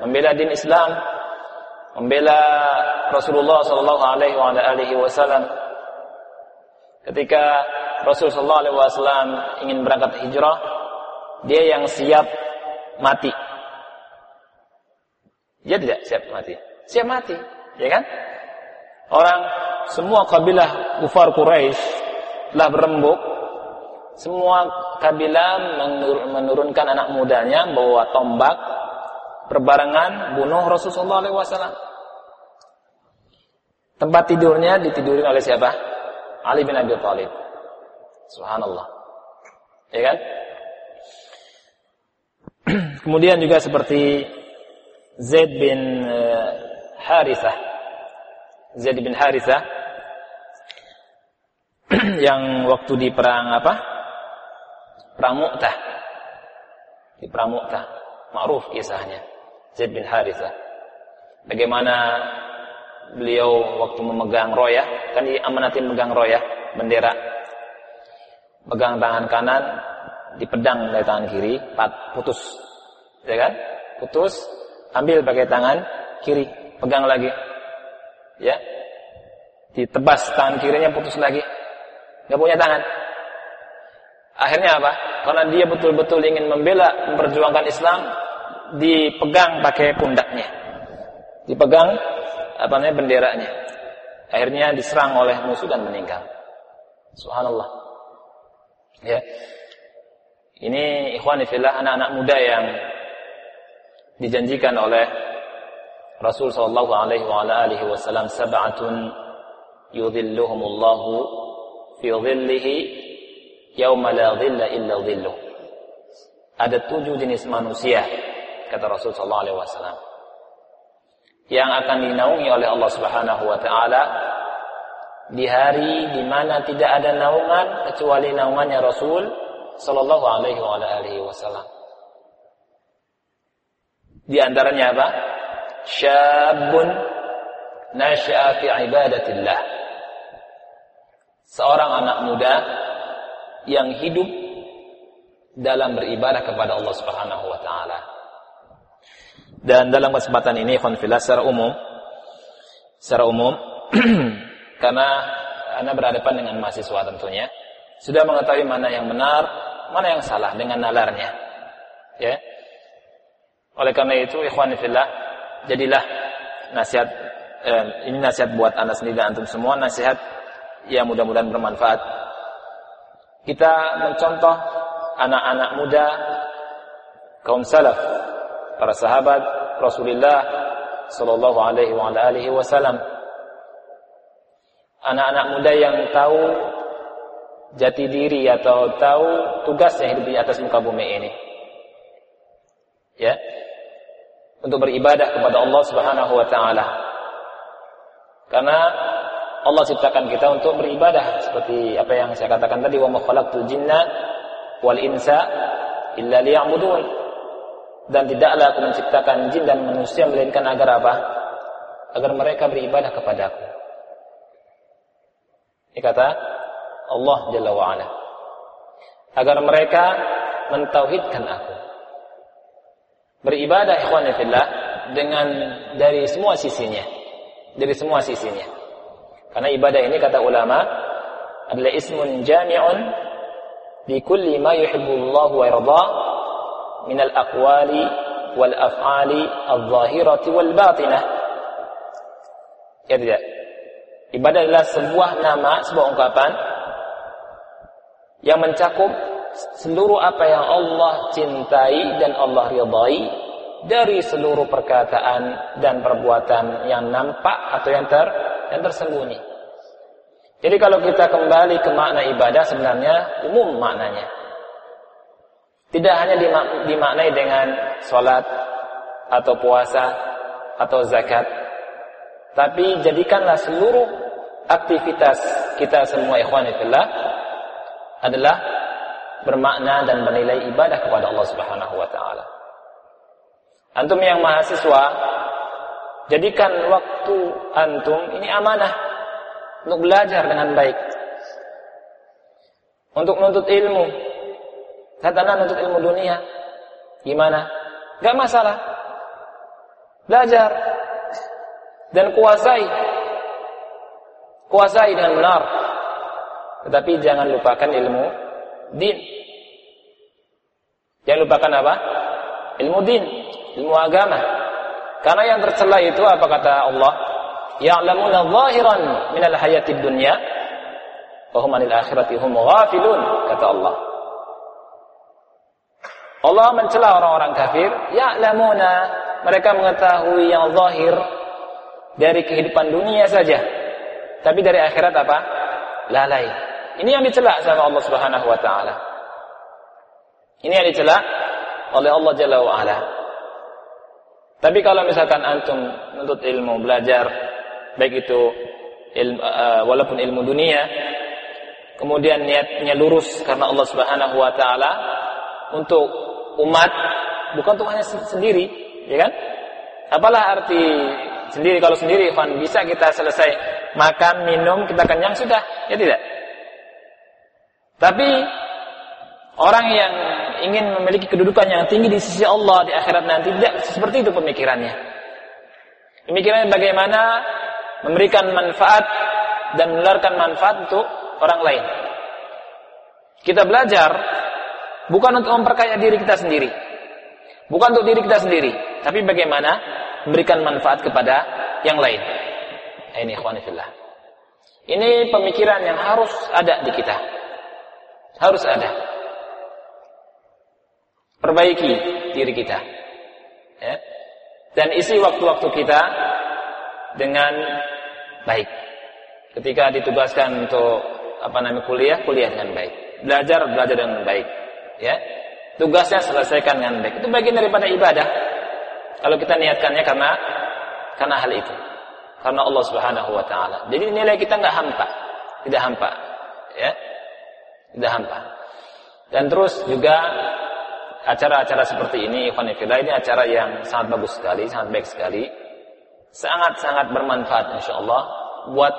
A: membela din Islam, membela Rasulullah sallallahu alaihi wasallam. Ketika Rasulullah alaihi wasallam ingin berangkat hijrah dia yang siap mati. Dia tidak siap mati. Siap mati ya kan? Orang semua kabilah kufar Quraisy telah berembuk. Semua kabilah menurunkan anak mudanya bawa tombak berbarengan bunuh Rasulullah SAW. Tempat tidurnya ditidurin oleh siapa? Ali bin Abi Thalib. Subhanallah. Ya kan? Kemudian juga seperti Zaid bin eh, Harithah. Zaid bin Harithah yang waktu di perang apa? Perang Mu'tah. Di perang Mu'tah. Ma'ruf kisahnya. Zaid bin Harithah. Bagaimana beliau waktu memegang roya, kan diamanatin memegang roya, bendera. Pegang tangan kanan, dipedang dari tangan kiri, putus. Ya kan? Putus, ambil pakai tangan kiri, pegang lagi. Ya. Ditebas tangan kirinya putus lagi. Gak punya tangan. Akhirnya apa? Karena dia betul-betul ingin membela, memperjuangkan Islam, dipegang pakai pundaknya. Dipegang apa namanya benderanya. Akhirnya diserang oleh musuh dan meninggal. Subhanallah. Ya. Ini ikhwan fillah anak-anak muda yang dijanjikan oleh Rasul sallallahu alaihi wasallam sab'atun yudhilluhumullahu fi dhillihi yauma la dhilla illa dhilluh. Ada tujuh jenis manusia kata Rasul sallallahu alaihi wasallam yang akan dinaungi oleh Allah Subhanahu wa taala di hari di mana tidak ada naungan kecuali naungannya Rasul sallallahu alaihi wa alihi wasallam. Di antaranya apa? Syabun nasya'a fi ibadatillah. Seorang anak muda yang hidup dalam beribadah kepada Allah Subhanahu wa taala. Dan dalam kesempatan ini konfilah secara umum secara umum karena Anda berhadapan dengan mahasiswa tentunya sudah mengetahui mana yang benar, mana yang salah dengan nalarnya. Ya. Oleh karena itu ikhwan fillah, jadilah nasihat eh, ini nasihat buat Anda sendiri dan antum semua nasihat yang mudah-mudahan bermanfaat. Kita mencontoh anak-anak muda kaum salaf, para sahabat Rasulullah sallallahu alaihi wa alihi wasallam. Anak-anak muda yang tahu jati diri atau tahu tugasnya hidup di atas muka bumi ini. Ya. Untuk beribadah kepada Allah Subhanahu wa taala. Karena Allah ciptakan kita untuk beribadah seperti apa yang saya katakan tadi wa ma khalaqtul jinna wal insa illa liya'budun dan tidaklah aku menciptakan jin dan manusia melainkan agar apa? Agar mereka beribadah kepadaku. Ini kata Allah Jalla wa'ala. Agar mereka mentauhidkan aku. Beribadah ikhwanifillah dengan dari semua sisinya. Dari semua sisinya. Karena ibadah ini kata ulama adalah ismun jami'un di kulli ma yuhibbullahu wa yarda wal af'ali al-zahirati wal batinah. Ya tidak. Ibadah adalah sebuah nama, sebuah ungkapan yang mencakup seluruh apa yang Allah cintai dan Allah ridhai dari seluruh perkataan dan perbuatan yang nampak atau yang ter yang tersembunyi. Jadi kalau kita kembali ke makna ibadah sebenarnya umum maknanya. Tidak hanya dimaknai dengan sholat atau puasa atau zakat. Tapi jadikanlah seluruh aktivitas kita semua ikhwanifillah adalah bermakna dan bernilai ibadah kepada Allah Subhanahu wa taala. Antum yang mahasiswa jadikan waktu antum ini amanah untuk belajar dengan baik. Untuk menuntut ilmu. Katakanlah menuntut ilmu dunia. Gimana? Gak masalah. Belajar. Dan kuasai. Kuasai dengan benar. Tetapi jangan lupakan ilmu din. Jangan lupakan apa? Ilmu din, ilmu agama. Karena yang tercela itu apa kata Allah? Ya'lamuna zahiran minal hayatid dunya wa hum 'anil akhirati hum ghafilun kata Allah. Allah mencela orang-orang kafir, ya'lamuna mereka mengetahui yang zahir dari kehidupan dunia saja. Tapi dari akhirat apa? Lalai. Ini yang dicela sama Allah Subhanahu wa taala. Ini yang dicela oleh Allah Jalla wa ala. Tapi kalau misalkan antum menuntut ilmu, belajar baik itu ilmu, uh, walaupun ilmu dunia, kemudian niatnya lurus karena Allah Subhanahu wa taala untuk umat bukan untuk hanya sendiri, ya kan? Apalah arti sendiri kalau sendiri kan bisa kita selesai makan, minum, kita kenyang sudah, ya tidak? Tapi orang yang ingin memiliki kedudukan yang tinggi di sisi Allah di akhirat nanti tidak seperti itu pemikirannya. Pemikirannya bagaimana memberikan manfaat dan menularkan manfaat untuk orang lain. Kita belajar bukan untuk memperkaya diri kita sendiri. Bukan untuk diri kita sendiri, tapi bagaimana memberikan manfaat kepada yang lain. Ini ikhwanifillah. Ini pemikiran yang harus ada di kita. Harus ada. Perbaiki diri kita. Ya. Dan isi waktu-waktu kita dengan baik. Ketika ditugaskan untuk apa namanya kuliah, kuliah dengan baik. Belajar, belajar dengan baik. Ya. Tugasnya selesaikan dengan baik. Itu bagian daripada ibadah. Kalau kita niatkannya karena karena hal itu. Karena Allah Subhanahu wa taala. Jadi nilai kita nggak hampa. Tidak hampa. Ya. Tidak hampa. Dan terus juga acara-acara seperti ini Ikhwan ini acara yang sangat bagus sekali, sangat baik sekali. Sangat-sangat bermanfaat insyaallah buat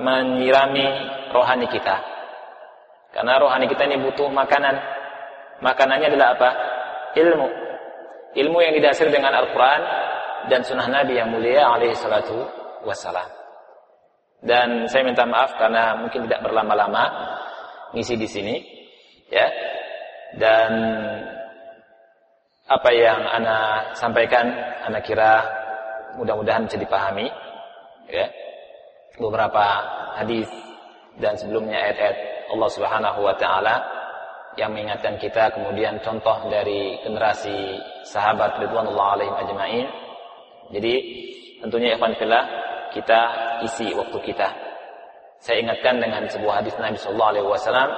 A: menyirami rohani kita. Karena rohani kita ini butuh makanan, Makanannya adalah apa? Ilmu. Ilmu yang didasari dengan Al-Quran dan sunnah Nabi yang mulia alaihi salatu wassalam. Dan saya minta maaf karena mungkin tidak berlama-lama ngisi di sini, ya. Dan apa yang ana sampaikan, ana kira mudah-mudahan bisa dipahami, ya. Beberapa hadis dan sebelumnya ayat-ayat Allah Subhanahu wa taala yang mengingatkan kita kemudian contoh dari generasi sahabat ridwanullah alaihim ajmain. Jadi tentunya ikhwan fillah kita isi waktu kita. Saya ingatkan dengan sebuah hadis Nabi sallallahu alaihi wasallam.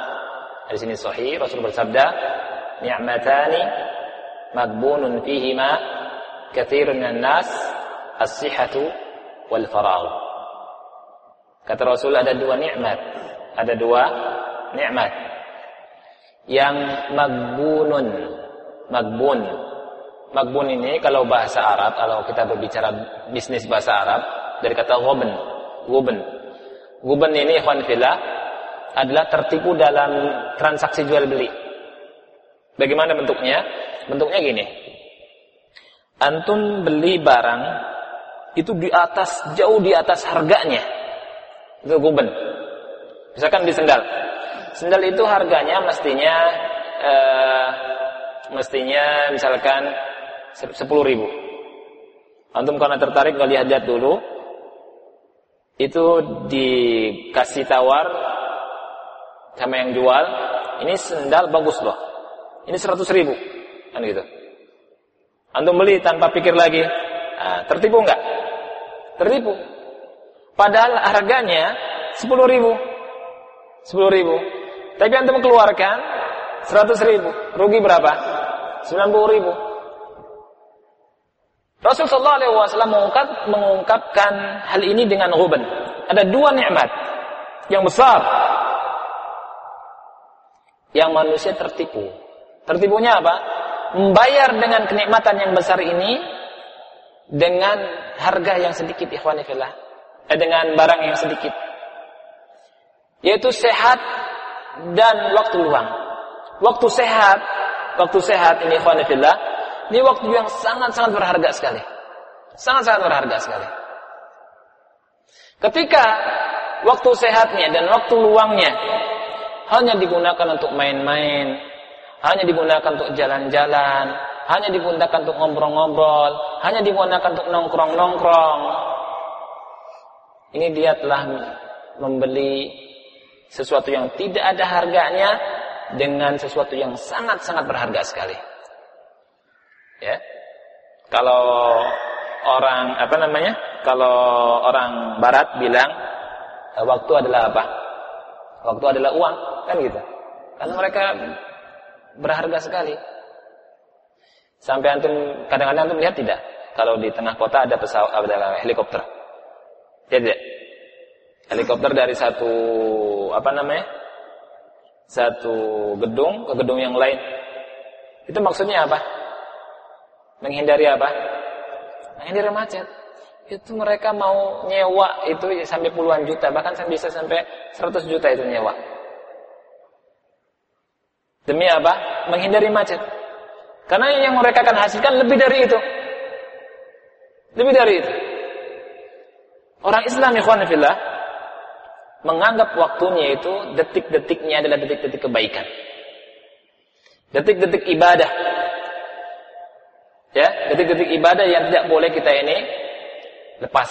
A: Di sini sahih Rasul bersabda, "Ni'matani magbunun fihima katsirun minan nas as-sihhatu wal faragh." Kata Rasul ada dua nikmat. Ada dua nikmat yang magbunun. Magbun. Magbun ini kalau bahasa Arab, kalau kita berbicara bisnis bahasa Arab, dari kata goben. Goben. Goben ini ikhwan fillah adalah tertipu dalam transaksi jual beli. Bagaimana bentuknya? Bentuknya gini. Antum beli barang itu di atas jauh di atas harganya. Itu goben. Misalkan di sendal Sendal itu harganya mestinya uh, mestinya misalkan sepuluh ribu. Antum karena tertarik nggak lihat-lihat dulu, itu dikasih tawar sama yang jual, ini sendal bagus loh, ini seratus ribu, kan gitu. Antum beli tanpa pikir lagi, nah, tertipu nggak? Tertipu. Padahal harganya sepuluh ribu, sepuluh ribu. Tapi antum keluarkan 100 ribu. Rugi berapa? 90 ribu. Rasulullah SAW mengungkap, mengungkapkan hal ini dengan ruben. Ada dua nikmat yang besar yang manusia tertipu. Tertipunya apa? Membayar dengan kenikmatan yang besar ini dengan harga yang sedikit ikhwanifillah. Eh, dengan barang yang sedikit. Yaitu sehat dan waktu luang. Waktu sehat, waktu sehat ini ikhwanillah, ini waktu yang sangat-sangat berharga sekali. Sangat-sangat berharga sekali. Ketika waktu sehatnya dan waktu luangnya hanya digunakan untuk main-main, hanya digunakan untuk jalan-jalan, hanya digunakan untuk ngobrol-ngobrol, hanya digunakan untuk nongkrong-nongkrong. Ini dia telah membeli sesuatu yang tidak ada harganya dengan sesuatu yang sangat-sangat berharga sekali. Ya. Kalau orang apa namanya? Kalau orang barat bilang eh, waktu adalah apa? Waktu adalah uang, kan gitu. Karena mereka berharga sekali. Sampai antum kadang-kadang antum lihat tidak? Kalau di tengah kota ada pesawat ada helikopter. Tidak helikopter dari satu apa namanya? Satu gedung ke gedung yang lain. Itu maksudnya apa? Menghindari apa? Menghindari macet. Itu mereka mau nyewa itu sampai puluhan juta bahkan bisa sampai 100 juta itu nyewa. Demi apa? Menghindari macet. Karena yang mereka akan hasilkan lebih dari itu. Lebih dari itu. Orang Islam ikhwan fillah menganggap waktunya itu detik-detiknya adalah detik-detik kebaikan. Detik-detik ibadah. Ya, detik-detik ibadah yang tidak boleh kita ini lepas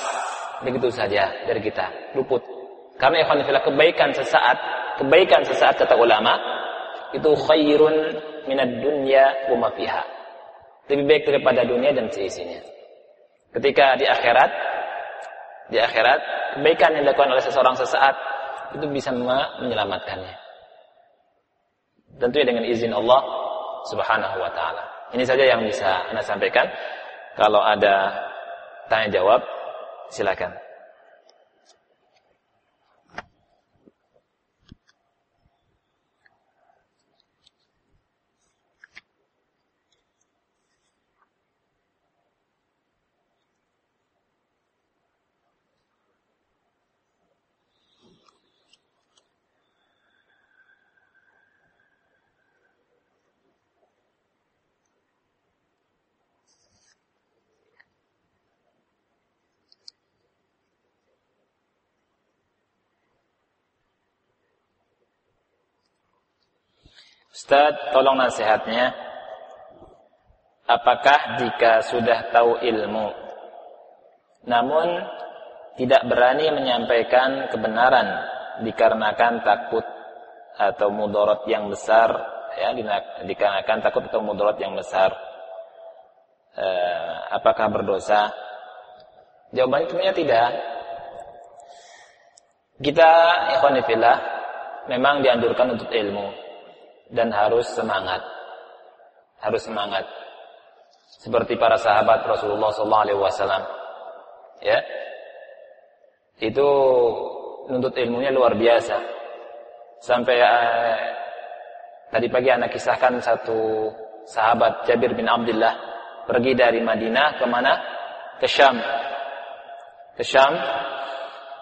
A: begitu saja dari kita, luput. Karena ikhwan fillah kebaikan sesaat, kebaikan sesaat kata ulama itu khairun minad dunya wa ma fiha. Lebih baik daripada dunia dan seisinya. Ketika di akhirat di akhirat, kebaikan yang dilakukan oleh seseorang sesaat itu bisa menyelamatkannya. Tentunya dengan izin Allah Subhanahu wa taala. Ini saja yang bisa Anda sampaikan. Kalau ada tanya jawab, silakan. Ustaz, tolong nasihatnya. Apakah jika sudah tahu ilmu namun tidak berani menyampaikan kebenaran dikarenakan takut atau mudarat yang besar ya dikarenakan takut atau mudarat yang besar eh, apakah berdosa? Jawabannya tentunya tidak. Kita ikhwanifillah memang dianjurkan untuk ilmu dan harus semangat harus semangat seperti para sahabat Rasulullah SAW ya itu nuntut ilmunya luar biasa. Sampai uh, tadi pagi anak kisahkan satu sahabat Jabir bin Abdullah pergi dari Madinah ke mana? Ke Syam. Ke Syam.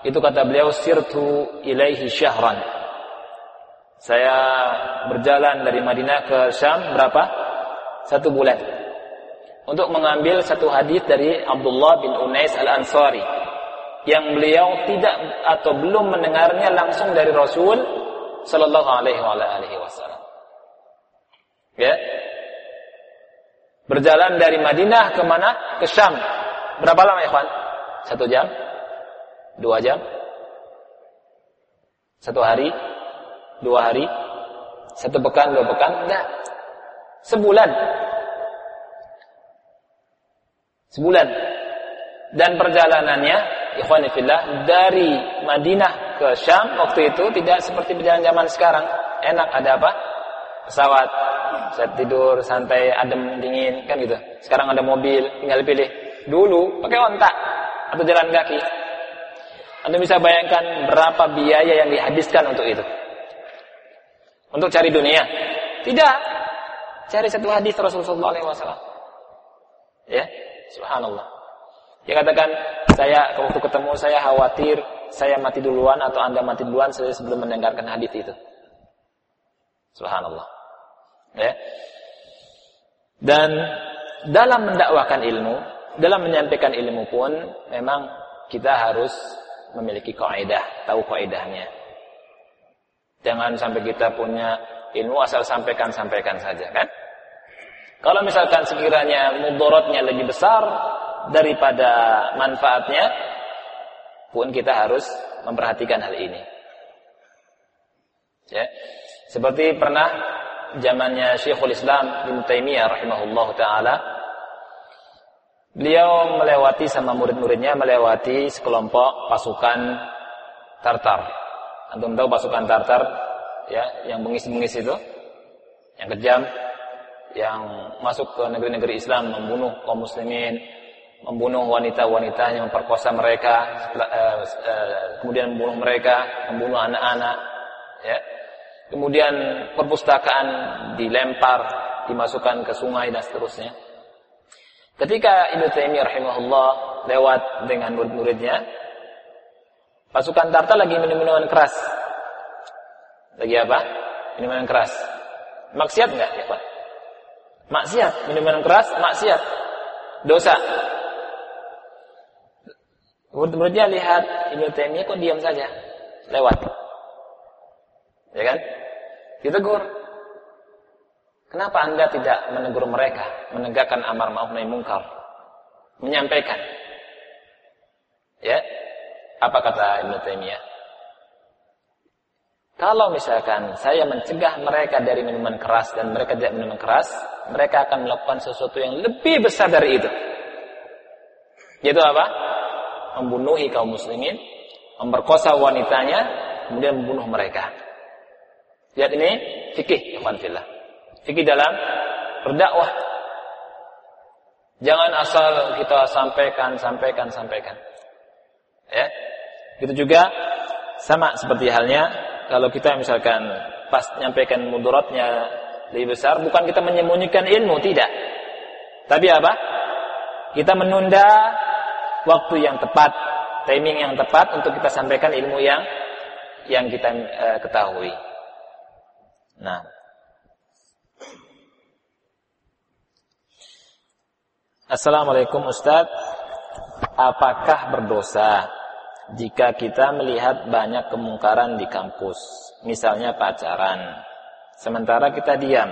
A: Itu kata beliau sirtu ilaihi syahran. Saya berjalan dari Madinah ke Syam berapa? Satu bulan. Untuk mengambil satu hadis dari Abdullah bin Unais al-Ansari yang beliau tidak atau belum mendengarnya langsung dari Rasul sallallahu alaihi wasallam. Ya. Berjalan dari Madinah ke mana? Ke Syam. Berapa lama Ikhwan? Satu jam? Dua jam? Satu hari? Dua hari? Satu pekan, dua pekan? Enggak. Sebulan. Sebulan. Dan perjalanannya ikhwanifillah dari Madinah ke Syam waktu itu tidak seperti perjalanan zaman sekarang. Enak ada apa? Pesawat, saya tidur santai, adem, dingin, kan gitu. Sekarang ada mobil, tinggal pilih. Dulu pakai ontak atau jalan kaki. Anda bisa bayangkan berapa biaya yang dihabiskan untuk itu. Untuk cari dunia. Tidak. Cari satu hadis Rasulullah SAW. Ya, subhanallah. Dia katakan, saya waktu ketemu saya khawatir saya mati duluan atau anda mati duluan sebelum mendengarkan hadis itu. Subhanallah. Ya. Dan dalam mendakwakan ilmu, dalam menyampaikan ilmu pun memang kita harus memiliki kaidah, tahu kaidahnya. Jangan sampai kita punya ilmu asal sampaikan sampaikan saja kan? Kalau misalkan sekiranya mudorotnya lebih besar, daripada manfaatnya pun kita harus memperhatikan hal ini. Ya. Seperti pernah zamannya Syekhul Islam bin Taimiyah rahimahullah taala beliau melewati sama murid-muridnya melewati sekelompok pasukan Tartar. Antum tahu pasukan Tartar ya yang bengis-bengis itu yang kejam yang masuk ke negeri-negeri Islam membunuh kaum muslimin membunuh wanita-wanita yang memperkosa mereka, eh, eh, kemudian membunuh mereka, membunuh anak-anak, ya. Kemudian perpustakaan dilempar, dimasukkan ke sungai dan seterusnya. Ketika Ibnu Taimiyah rahimahullah lewat dengan murid-muridnya, pasukan Tartar lagi minum-minuman keras. Lagi apa? Minuman keras. Maksiat enggak ya, Pak? Maksiat, minuman keras, maksiat. Dosa. Murid-muridnya lihat Ibnu Taimiyah kok diam saja, lewat. Ya kan? Ditegur. Kenapa Anda tidak menegur mereka, menegakkan amar ma'ruf nahi munkar? Menyampaikan. Ya? Apa kata Ibnu Taimiyah? Kalau misalkan saya mencegah mereka dari minuman keras dan mereka tidak minuman keras, mereka akan melakukan sesuatu yang lebih besar dari itu. Yaitu apa? membunuhi kaum muslimin, memperkosa wanitanya, kemudian membunuh mereka. Lihat ini fikih, fillah. Fikih dalam berdakwah. Jangan asal kita sampaikan, sampaikan, sampaikan. Ya. Itu juga sama seperti halnya kalau kita misalkan pas nyampaikan mudaratnya lebih besar, bukan kita menyembunyikan ilmu, tidak. Tapi apa? Kita menunda waktu yang tepat, timing yang tepat untuk kita sampaikan ilmu yang yang kita uh, ketahui. Nah, Assalamualaikum Ustadz Apakah berdosa Jika kita melihat banyak kemungkaran di kampus Misalnya pacaran sementara kita diam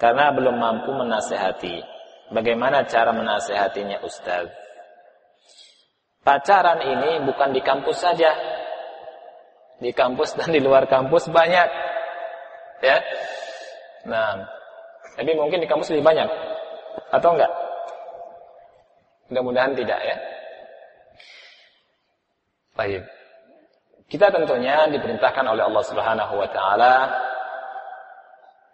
A: karena belum mampu menasehati. Bagaimana cara menasehatinya Ustaz? Pacaran ini bukan di kampus saja. Di kampus dan di luar kampus banyak. Ya. Nah, tapi mungkin di kampus lebih banyak. Atau enggak? Mudah-mudahan tidak ya. Baik. Kita tentunya diperintahkan oleh Allah Subhanahu wa taala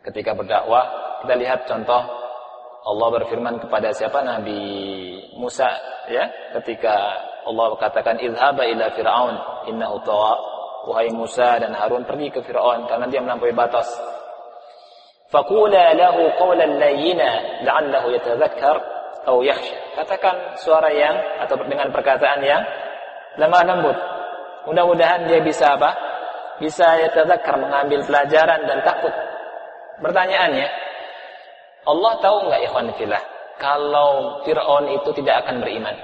A: ketika berdakwah kita lihat contoh Allah berfirman kepada siapa? Nabi Musa ya ketika Allah katakan idhaba ila fir'aun innahu tawa. Wahai Musa dan Harun pergi ke Firaun karena dia melampaui batas. Faqula lahu qawlan layyina la'allahu yatadhakkar atau yakhsha. Katakan suara yang atau dengan perkataan yang lemah lembut mudah-mudahan dia bisa apa bisa yatadhakkar mengambil pelajaran dan takut pertanyaannya Allah tahu nggak ikhwan filah kalau Fir'aun itu tidak akan beriman?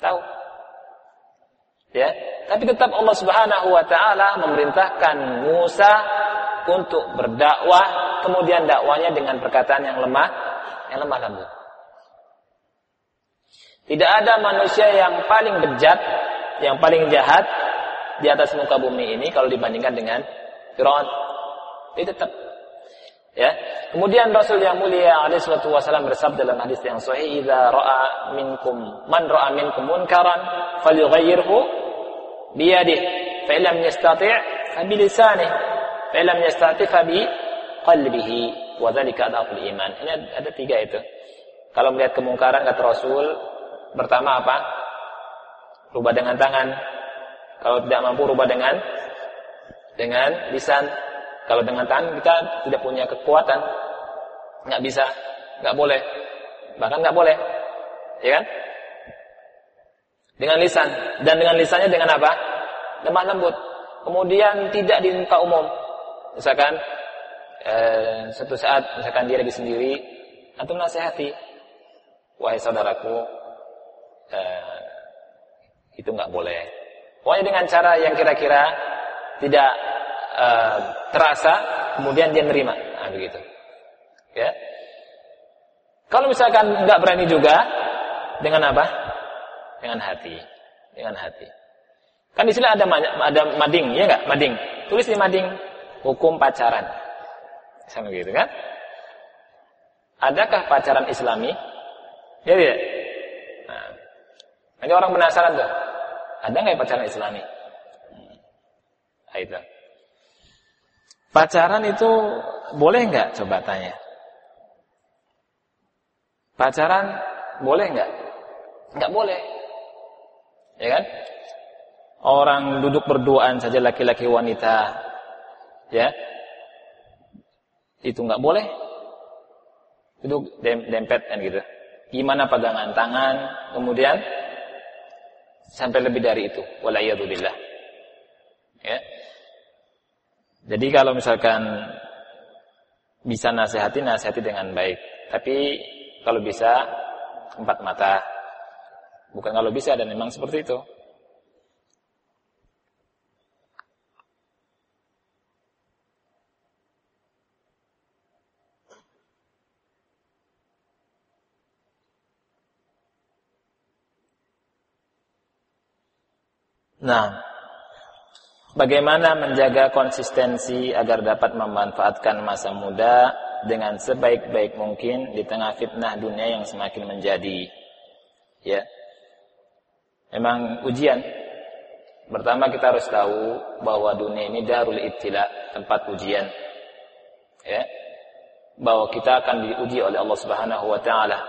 A: Tahu. Ya, tapi tetap Allah Subhanahu wa taala memerintahkan Musa untuk berdakwah, kemudian dakwanya dengan perkataan yang lemah, yang lemah lembut. Tidak ada manusia yang paling bejat, yang paling jahat di atas muka bumi ini kalau dibandingkan dengan Firaun. Dia tetap Ya. Kemudian Rasul yang mulia alaihi salatu wasallam bersabda dalam hadis yang sahih, "Idza ra'a minkum man ra'a minkum munkaran falyughayyirhu bi yadihi, fa illam yastati' fa bi lisanihi, fa illam yastati' fa bi qalbihi, wa dzalika adaful iman." Ini ada tiga itu. Kalau melihat kemungkaran kata Rasul, pertama apa? Rubah dengan tangan. Kalau tidak mampu rubah dengan dengan lisan kalau dengan tangan kita tidak punya kekuatan, nggak bisa, nggak boleh, bahkan nggak boleh, ya kan? Dengan lisan dan dengan lisannya dengan apa? Lemah lembut. Kemudian tidak di muka umum. Misalkan eh, satu saat misalkan dia lagi sendiri atau nasihati, wahai saudaraku, eh, itu nggak boleh. Pokoknya dengan cara yang kira-kira tidak uh, terasa, kemudian dia nerima. Nah, begitu. Ya. Kalau misalkan nggak berani juga, dengan apa? Dengan hati. Dengan hati. Kan di sini ada ada mading, ya nggak? Mading. Tulis di mading hukum pacaran. Sama gitu kan? Adakah pacaran Islami? Ya tidak. Nah, ini orang penasaran tuh. Ada nggak pacaran Islami? Hmm. Nah, itu. Pacaran itu boleh nggak? Coba tanya. Pacaran boleh nggak? Nggak boleh. Ya kan? Orang duduk berduaan saja laki-laki wanita, ya, itu nggak boleh. Duduk dem dempet kan gitu. Gimana pegangan tangan, kemudian sampai lebih dari itu. Walayyadubillah. Ya. Jadi kalau misalkan bisa nasihati, nasihati dengan baik. Tapi kalau bisa empat mata. Bukan kalau bisa dan memang seperti itu. Nah, Bagaimana menjaga konsistensi agar dapat memanfaatkan masa muda dengan sebaik-baik mungkin di tengah fitnah dunia yang semakin menjadi. Ya. Memang ujian. Pertama kita harus tahu bahwa dunia ini darul ibtila, tempat ujian. Ya. Bahwa kita akan diuji oleh Allah Subhanahu wa taala.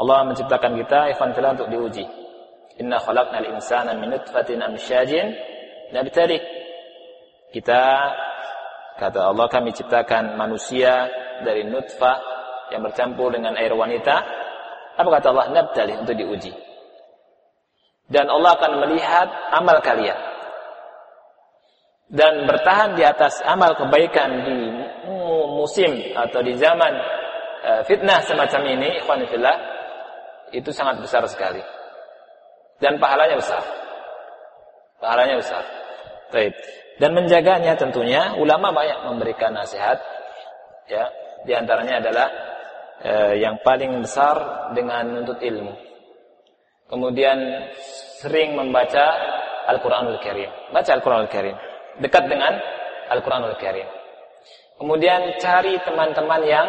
A: Allah menciptakan kita ifan untuk diuji. Inna khalaqnal insana min nutfatin amsyajin nabtalik. Kita kata Allah kami ciptakan manusia dari nutfah yang bercampur dengan air wanita. Apa kata Allah? Nabtali untuk diuji. Dan Allah akan melihat amal kalian. Dan bertahan di atas amal kebaikan di musim atau di zaman uh, fitnah semacam ini, ikhwanifillah, itu sangat besar sekali. Dan pahalanya besar. Pahalanya besar. Baik. Dan menjaganya tentunya ulama banyak memberikan nasihat ya, di antaranya adalah eh, yang paling besar dengan menuntut ilmu. Kemudian sering membaca Al-Qur'anul Karim. Baca Al-Qur'anul Karim. Dekat dengan Al-Qur'anul Karim. Kemudian cari teman-teman yang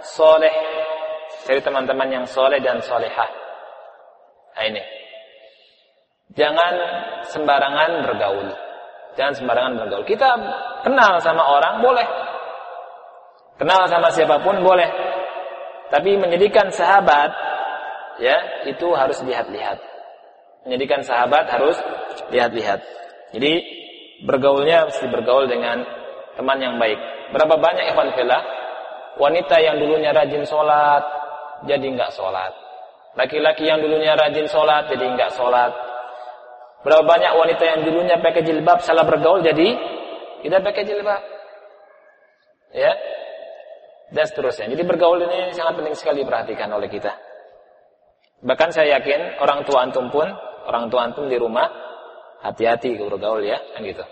A: soleh. Cari teman-teman yang soleh dan solehah. Nah ini. Jangan sembarangan bergaul. Jangan sembarangan bergaul. Kita kenal sama orang boleh. Kenal sama siapa pun boleh. Tapi menjadikan sahabat ya, itu harus lihat-lihat. Menjadikan sahabat harus lihat-lihat. Jadi bergaulnya mesti bergaul dengan teman yang baik. Berapa banyak ikhwan fillah wanita yang dulunya rajin sholat jadi enggak sholat. Laki-laki yang dulunya rajin sholat jadi enggak sholat. Berapa banyak wanita yang dulunya pakai jilbab salah bergaul jadi tidak pakai jilbab. Ya. Dan seterusnya. Jadi bergaul ini sangat penting sekali diperhatikan oleh kita. Bahkan saya yakin orang tua antum pun, orang tua antum di rumah hati-hati bergaul ya, kan gitu.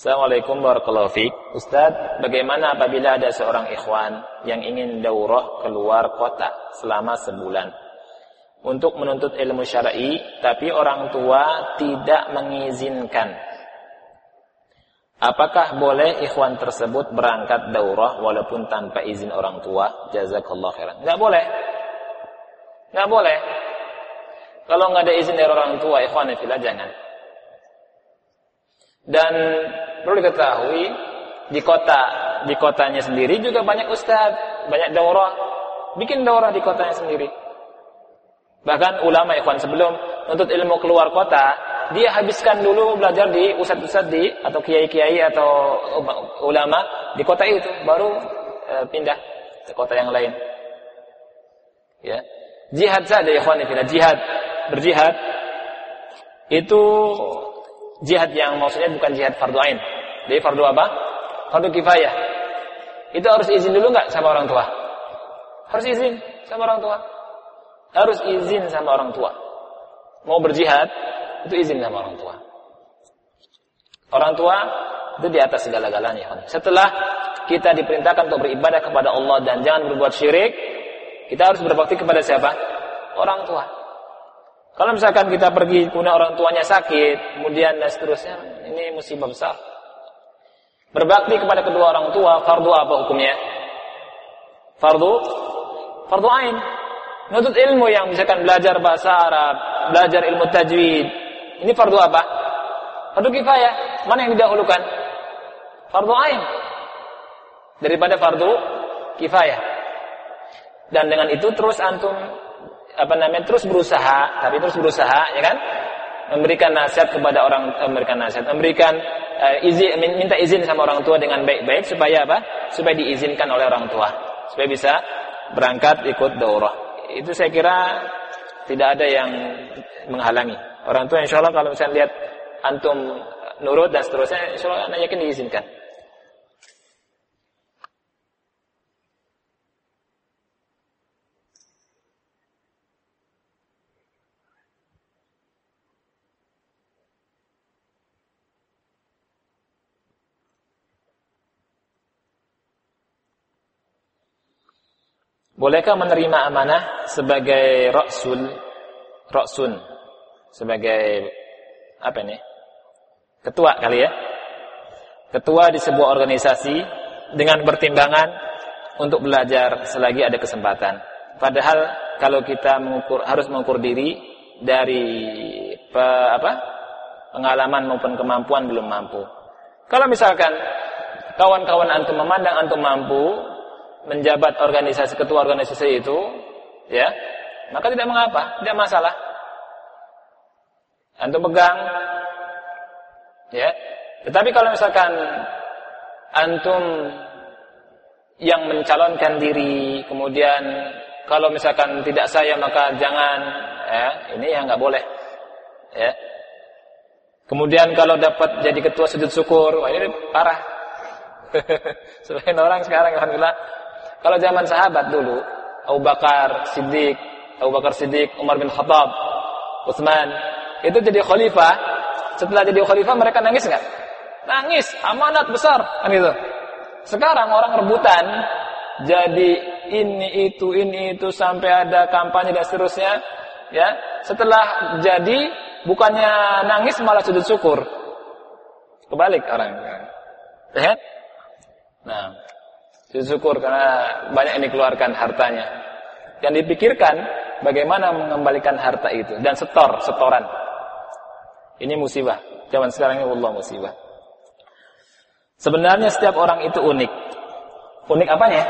A: Assalamualaikum warahmatullahi wabarakatuh. Ustaz, bagaimana apabila ada seorang ikhwan yang ingin daurah keluar kota selama sebulan untuk menuntut ilmu syar'i, tapi orang tua tidak mengizinkan? Apakah boleh ikhwan tersebut berangkat daurah walaupun tanpa izin orang tua? Jazakallah khairan. Enggak boleh. Enggak boleh. Kalau enggak ada izin dari orang tua, ikhwan fillah jangan. Dan perlu diketahui di kota di kotanya sendiri juga banyak ustaz, banyak daurah. Bikin daurah di kotanya sendiri. Bahkan ulama ikhwan sebelum untuk ilmu keluar kota, dia habiskan dulu belajar di ustaz-ustaz di atau kiai-kiai atau ulama di kota itu baru e, pindah ke kota yang lain. Ya. Jihad saja ikhwan fillah, jihad, berjihad itu jihad yang maksudnya bukan jihad fardu ain. Jadi fardu apa? Fardu kifayah. Itu harus izin dulu nggak sama orang tua? Harus izin sama orang tua. Harus izin sama orang tua. Mau berjihad itu izin sama orang tua. Orang tua itu di atas segala-galanya. Setelah kita diperintahkan untuk beribadah kepada Allah dan jangan berbuat syirik, kita harus berbakti kepada siapa? Orang tua. Kalau misalkan kita pergi punya orang tuanya sakit, kemudian dan seterusnya, ini musibah besar. Berbakti kepada kedua orang tua, fardu apa hukumnya? Fardu, fardu ain. Menuntut ilmu yang misalkan belajar bahasa Arab, belajar ilmu tajwid. Ini fardu apa? Fardu kifayah. Mana yang didahulukan? Fardu ain. Daripada fardu kifayah. Dan dengan itu terus antum apa namanya terus berusaha, tapi terus berusaha, ya kan? Memberikan nasihat kepada orang, eh, memberikan nasihat, memberikan uh, izin, minta izin sama orang tua dengan baik-baik supaya apa? Supaya diizinkan oleh orang tua, supaya bisa berangkat ikut daurah. Itu saya kira tidak ada yang menghalangi. Orang tua insya Allah kalau misalnya lihat antum nurut dan seterusnya, insya Allah anak yakin diizinkan. Bolehkah menerima amanah sebagai rasul, raksun, sebagai apa ini? Ketua kali ya? Ketua di sebuah organisasi dengan pertimbangan untuk belajar selagi ada kesempatan. Padahal kalau kita mengukur harus mengukur diri dari pe, apa? pengalaman maupun kemampuan belum mampu. Kalau misalkan kawan-kawan antum memandang antum mampu, menjabat organisasi ketua organisasi itu, ya, maka tidak mengapa, tidak masalah. Antum pegang, ya. Tetapi kalau misalkan antum yang mencalonkan diri, kemudian kalau misalkan tidak saya maka jangan, ya, ini yang nggak boleh, ya. Kemudian kalau dapat jadi ketua sujud syukur, wah ini parah. Selain orang sekarang alhamdulillah. Kalau zaman sahabat dulu, Abu Bakar Siddiq, Abu Bakar Siddiq, Umar bin Khattab, Utsman, itu jadi khalifah. Setelah jadi khalifah mereka nangis nggak? Nangis, amanat besar kan itu. Sekarang orang rebutan jadi ini itu ini itu sampai ada kampanye dan seterusnya ya setelah jadi bukannya nangis malah sujud syukur kebalik orang ya nah sujud syukur karena banyak yang dikeluarkan hartanya yang dipikirkan bagaimana mengembalikan harta itu dan setor setoran ini musibah zaman sekarang ini Allah musibah sebenarnya setiap orang itu unik unik apanya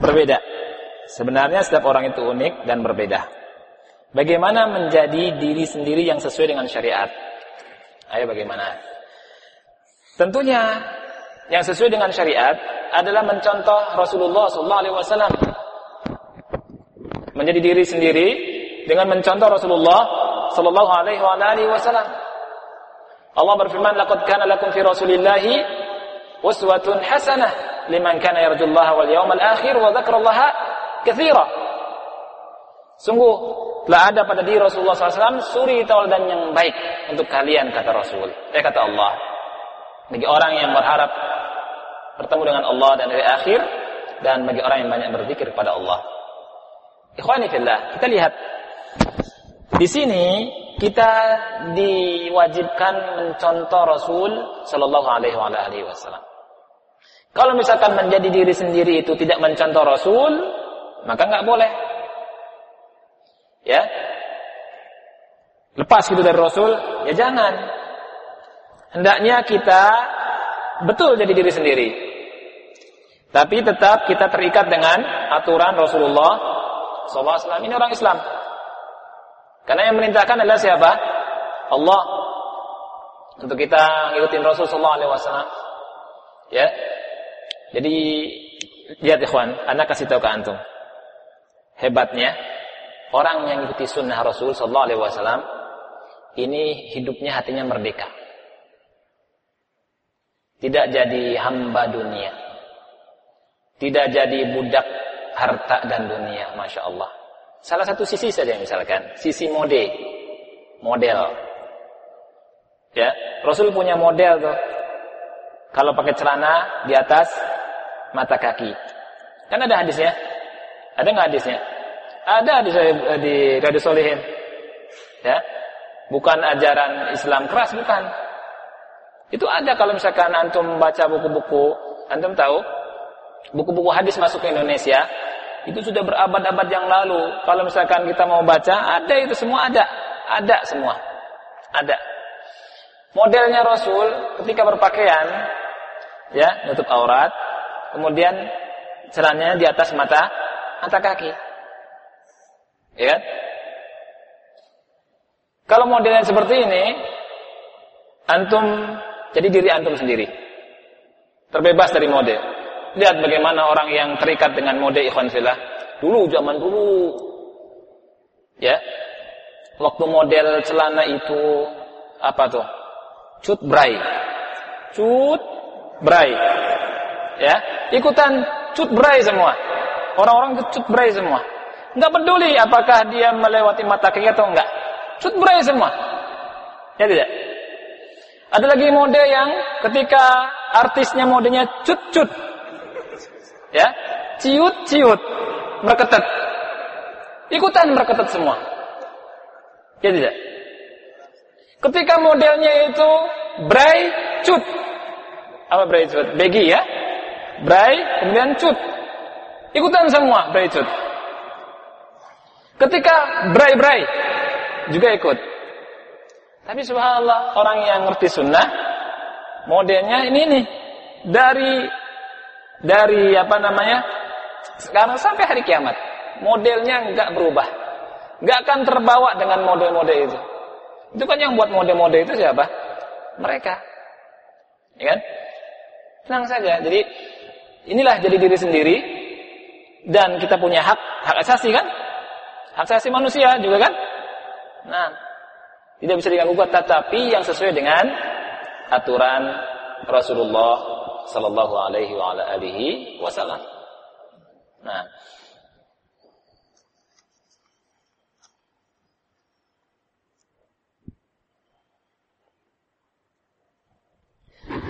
A: berbeda. Sebenarnya setiap orang itu unik dan berbeda. Bagaimana menjadi diri sendiri yang sesuai dengan syariat? Ayo bagaimana? Tentunya yang sesuai dengan syariat adalah mencontoh Rasulullah SAW. Menjadi diri sendiri dengan mencontoh Rasulullah sallallahu alaihi wasallam. Allah berfirman, "Laqad kana lakum fi Rasulillahi uswatun hasanah." liman kana yarjullaha wal yawmal akhir wa dzakarallaha katsira. Sungguh telah ada pada diri Rasulullah SAW suri tauladan yang baik untuk kalian kata Rasul. Eh kata Allah. Bagi orang yang berharap bertemu dengan Allah dan hari akhir dan bagi orang yang banyak berzikir kepada Allah. Ikhwani fillah, kita lihat di sini kita diwajibkan mencontoh Rasul sallallahu alaihi wasallam. Kalau misalkan menjadi diri sendiri itu tidak mencontoh Rasul, maka nggak boleh. Ya. Lepas gitu dari Rasul, ya jangan. Hendaknya kita betul jadi diri sendiri. Tapi tetap kita terikat dengan aturan Rasulullah SAW. Ini orang Islam. Karena yang merintahkan adalah siapa? Allah. Untuk kita ngikutin Rasulullah SAW. Ya, jadi lihat ikhwan, anak kasih tahu ke antum. Hebatnya orang yang ikuti sunnah Rasul sallallahu alaihi ini hidupnya hatinya merdeka. Tidak jadi hamba dunia. Tidak jadi budak harta dan dunia, Masya Allah. Salah satu sisi saja misalkan, sisi mode, model. Ya, Rasul punya model tuh. Kalau pakai celana di atas mata kaki. Kan ada hadisnya? Ada nggak hadisnya? Ada hadis di Riyadhus Shalihin. Ya. Bukan ajaran Islam keras bukan. Itu ada kalau misalkan antum baca buku-buku, antum tahu buku-buku hadis masuk ke Indonesia itu sudah berabad-abad yang lalu. Kalau misalkan kita mau baca, ada itu semua ada. Ada semua. Ada. Modelnya Rasul ketika berpakaian ya, nutup aurat, kemudian celananya di atas mata mata kaki. Ya. Kalau modelnya seperti ini, antum jadi diri antum sendiri. Terbebas dari model. Lihat bagaimana orang yang terikat dengan mode ikhwan filah. Dulu zaman dulu ya. Waktu model celana itu apa tuh? Cut bray. Cut bray. Ya, ikutan cut bray semua. Orang-orang cut bray semua. Enggak peduli apakah dia melewati mata kaki atau enggak. Cut bray semua. Ya tidak? Ada lagi mode yang ketika artisnya modenya cut-cut. Ya, ciut-ciut, berketat. Ikutan berketat semua. Ya tidak? Ketika modelnya itu bray cut. Apa bray cut? Begi ya? Bray, kemudian cut. Ikutan semua bray cut. Ketika bray-bray juga ikut. Tapi subhanallah orang yang ngerti sunnah modelnya ini nih. Dari dari apa namanya sekarang sampai hari kiamat modelnya nggak berubah. Nggak akan terbawa dengan model-model itu. Itu kan yang buat model-model itu siapa? Mereka. Ya kan? Tenang saja. Jadi Inilah jadi diri sendiri dan kita punya hak hak asasi kan? Hak asasi manusia juga kan? Nah, Tidak bisa diganggu gugat tetapi yang sesuai dengan aturan Rasulullah sallallahu alaihi wa alihi wasallam. Nah,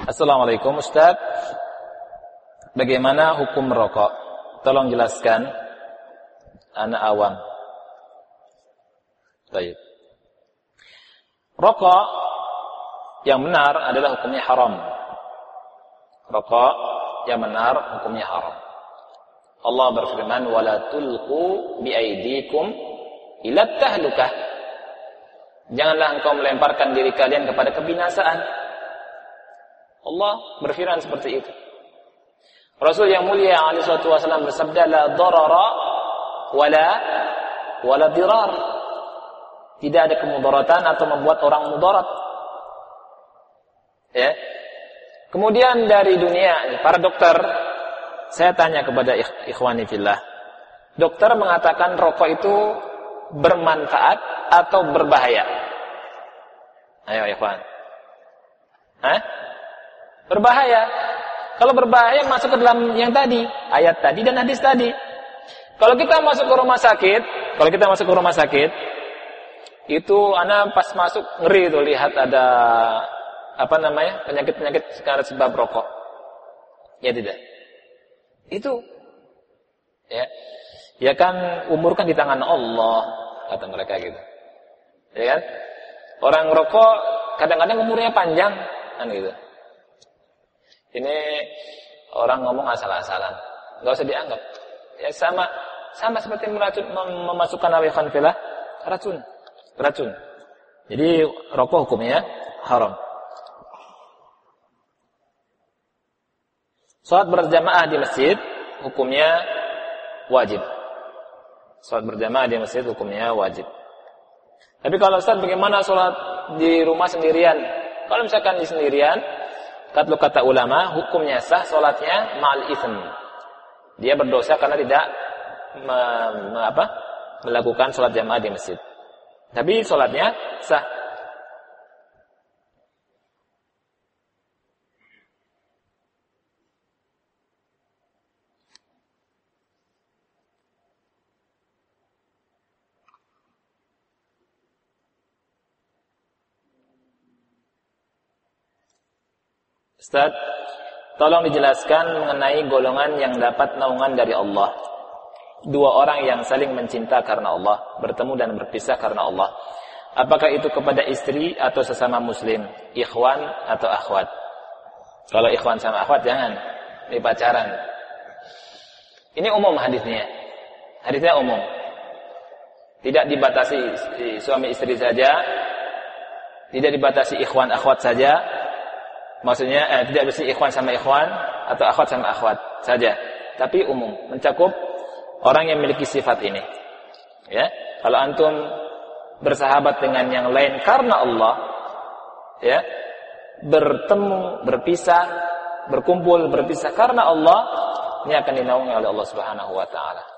A: Assalamualaikum Ustaz. Bagaimana hukum merokok? Tolong jelaskan. Anak awam. Baik Rokok Yang benar adalah hukumnya haram Rokok Yang benar hukumnya haram Allah berfirman Wala tulku biaidikum Ilat tahlukah Janganlah engkau melemparkan diri kalian kepada kebinasaan Allah berfirman seperti itu. Rasul yang mulia alaihi wasallam bersabda la darara wala wala dirar. Tidak ada kemudaratan atau membuat orang mudarat. Ya. Kemudian dari dunia para dokter saya tanya kepada ikhwani fillah. Dokter mengatakan rokok itu bermanfaat atau berbahaya? Ayo ikhwan. Hah? Berbahaya. Kalau berbahaya masuk ke dalam yang tadi, ayat tadi dan hadis tadi. Kalau kita masuk ke rumah sakit, kalau kita masuk ke rumah sakit, itu anak pas masuk ngeri tuh lihat ada apa namanya penyakit-penyakit karena sebab rokok. Ya tidak. Itu ya. Ya kan umur kan di tangan Allah kata mereka gitu. Ya kan? Orang rokok kadang-kadang umurnya panjang kan gitu. Ini orang ngomong asal-asalan. Enggak usah dianggap. Ya sama sama seperti meracun mem memasukkan awifan filah racun. Racun. Jadi rokok hukumnya haram. Salat berjamaah di masjid hukumnya wajib. Salat berjamaah di masjid hukumnya wajib. Tapi kalau Ustaz bagaimana salat di rumah sendirian? Kalau misalkan di sendirian, Kata kata ulama, hukumnya sah solatnya mal ism. Dia berdosa karena tidak me, me, apa, melakukan solat jamaah di masjid. Tapi solatnya sah. Ustaz, tolong dijelaskan mengenai golongan yang dapat naungan dari Allah. Dua orang yang saling mencinta karena Allah, bertemu dan berpisah karena Allah. Apakah itu kepada istri atau sesama muslim, ikhwan atau akhwat? Kalau ikhwan sama akhwat jangan, ini pacaran. Ini umum hadisnya. Hadisnya umum. Tidak dibatasi suami istri saja, tidak dibatasi ikhwan akhwat saja, Maksudnya eh, tidak bersih ikhwan sama ikhwan atau akhwat sama akhwat saja, tapi umum, mencakup orang yang memiliki sifat ini. Ya, kalau antum bersahabat dengan yang lain karena Allah, ya, bertemu, berpisah, berkumpul, berpisah karena Allah, ini akan dinaungi oleh Allah Subhanahu wa taala.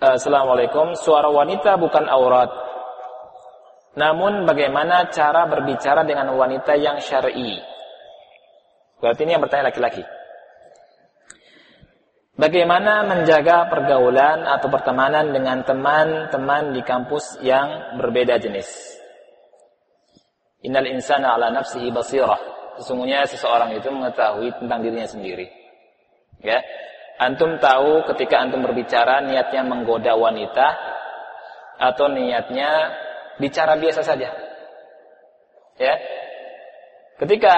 A: Assalamualaikum. Suara wanita bukan aurat. Namun bagaimana cara berbicara dengan wanita yang syar'i? Berarti ini yang bertanya laki-laki. Bagaimana menjaga pergaulan atau pertemanan dengan teman-teman di kampus yang berbeda jenis? Innal insana ala nafsihi basirah. Sesungguhnya seseorang itu mengetahui tentang dirinya sendiri. Ya. Antum tahu ketika antum berbicara niatnya menggoda wanita atau niatnya bicara biasa saja. Ya. Ketika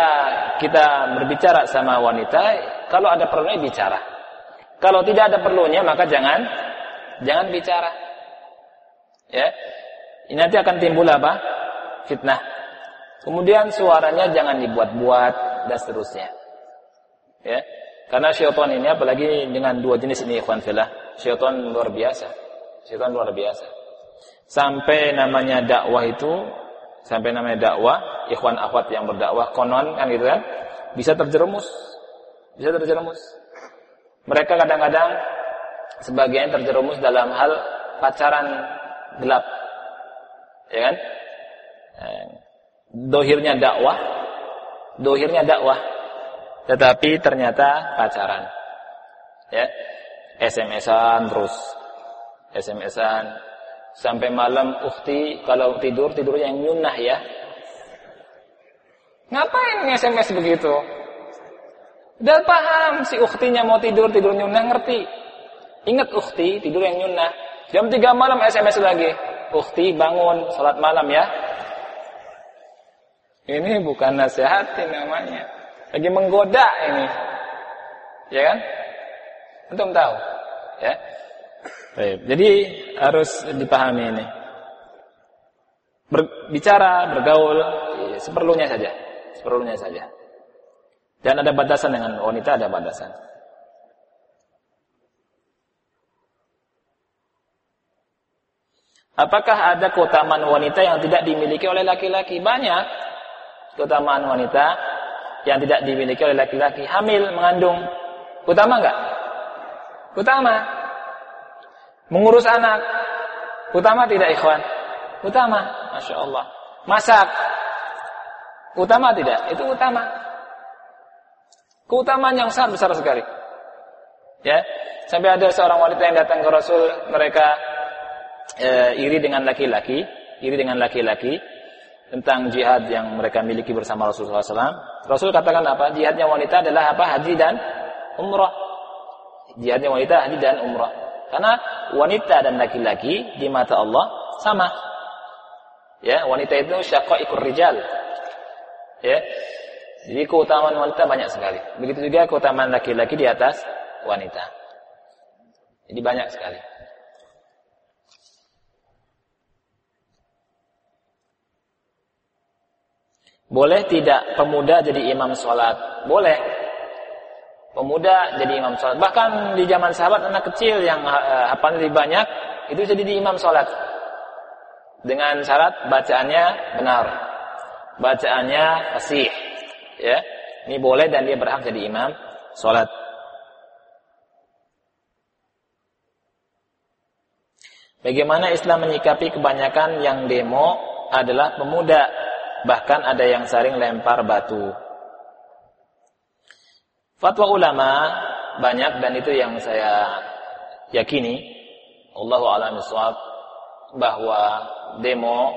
A: kita berbicara sama wanita, kalau ada perlunya bicara. Kalau tidak ada perlunya maka jangan jangan bicara. Ya. Ini nanti akan timbul apa? Fitnah. Kemudian suaranya jangan dibuat-buat dan seterusnya. Ya. Karena syaitan ini apalagi dengan dua jenis ini ikhwan fillah, syaitan luar biasa. Syaitan luar biasa. Sampai namanya dakwah itu, sampai namanya dakwah ikhwan akhwat yang berdakwah konon kan gitu kan bisa terjerumus. Bisa terjerumus. Mereka kadang-kadang sebagian terjerumus dalam hal pacaran gelap. Ya kan? Eh, dohirnya dakwah dohirnya dakwah tetapi ternyata pacaran. Ya SMS-an terus. SMS-an sampai malam ukti kalau tidur tidur yang nyunah ya. Ngapain SMS begitu? Udah paham si uktinya mau tidur tidur nyunah ngerti? Ingat ukti tidur yang nyunah. Jam 3 malam SMS lagi. Ukti bangun salat malam ya. Ini bukan nasihatin namanya lagi menggoda ini ya kan Antum tahu? Ya. Baik. Jadi harus dipahami ini. Berbicara, bergaul ya, seperlunya saja, seperlunya saja. Dan ada batasan dengan wanita ada batasan. Apakah ada keutamaan wanita yang tidak dimiliki oleh laki-laki? Banyak keutamaan wanita yang tidak dimiliki oleh laki-laki. Hamil, mengandung. Utama enggak? Utama. Mengurus anak. Utama tidak ikhwan? Utama. Masya Allah. Masak. Utama tidak? Itu utama. Keutamaan yang sangat besar sekali. Ya, sampai ada seorang wanita yang datang ke Rasul, mereka e, iri dengan laki-laki, iri dengan laki-laki tentang jihad yang mereka miliki bersama Rasulullah SAW. Rasul katakan apa? Jihadnya wanita adalah apa? Haji dan umrah jihadnya wanita haji dan umrah. Karena wanita dan laki-laki di mata Allah sama. Ya, wanita itu syaqaiqur rijal. Ya. Jadi keutamaan wanita banyak sekali. Begitu juga keutamaan laki-laki di atas wanita. Jadi banyak sekali. Boleh tidak pemuda jadi imam sholat? Boleh pemuda jadi imam sholat. Bahkan di zaman sahabat anak kecil yang uh, hafal lebih banyak itu jadi di imam sholat. Dengan syarat bacaannya benar. Bacaannya fasih. Ya. Ini boleh dan dia berhak jadi imam sholat. Bagaimana Islam menyikapi kebanyakan yang demo adalah pemuda. Bahkan ada yang sering lempar batu. Fatwa ulama banyak dan itu yang saya yakini Allahu a'lam bahwa demo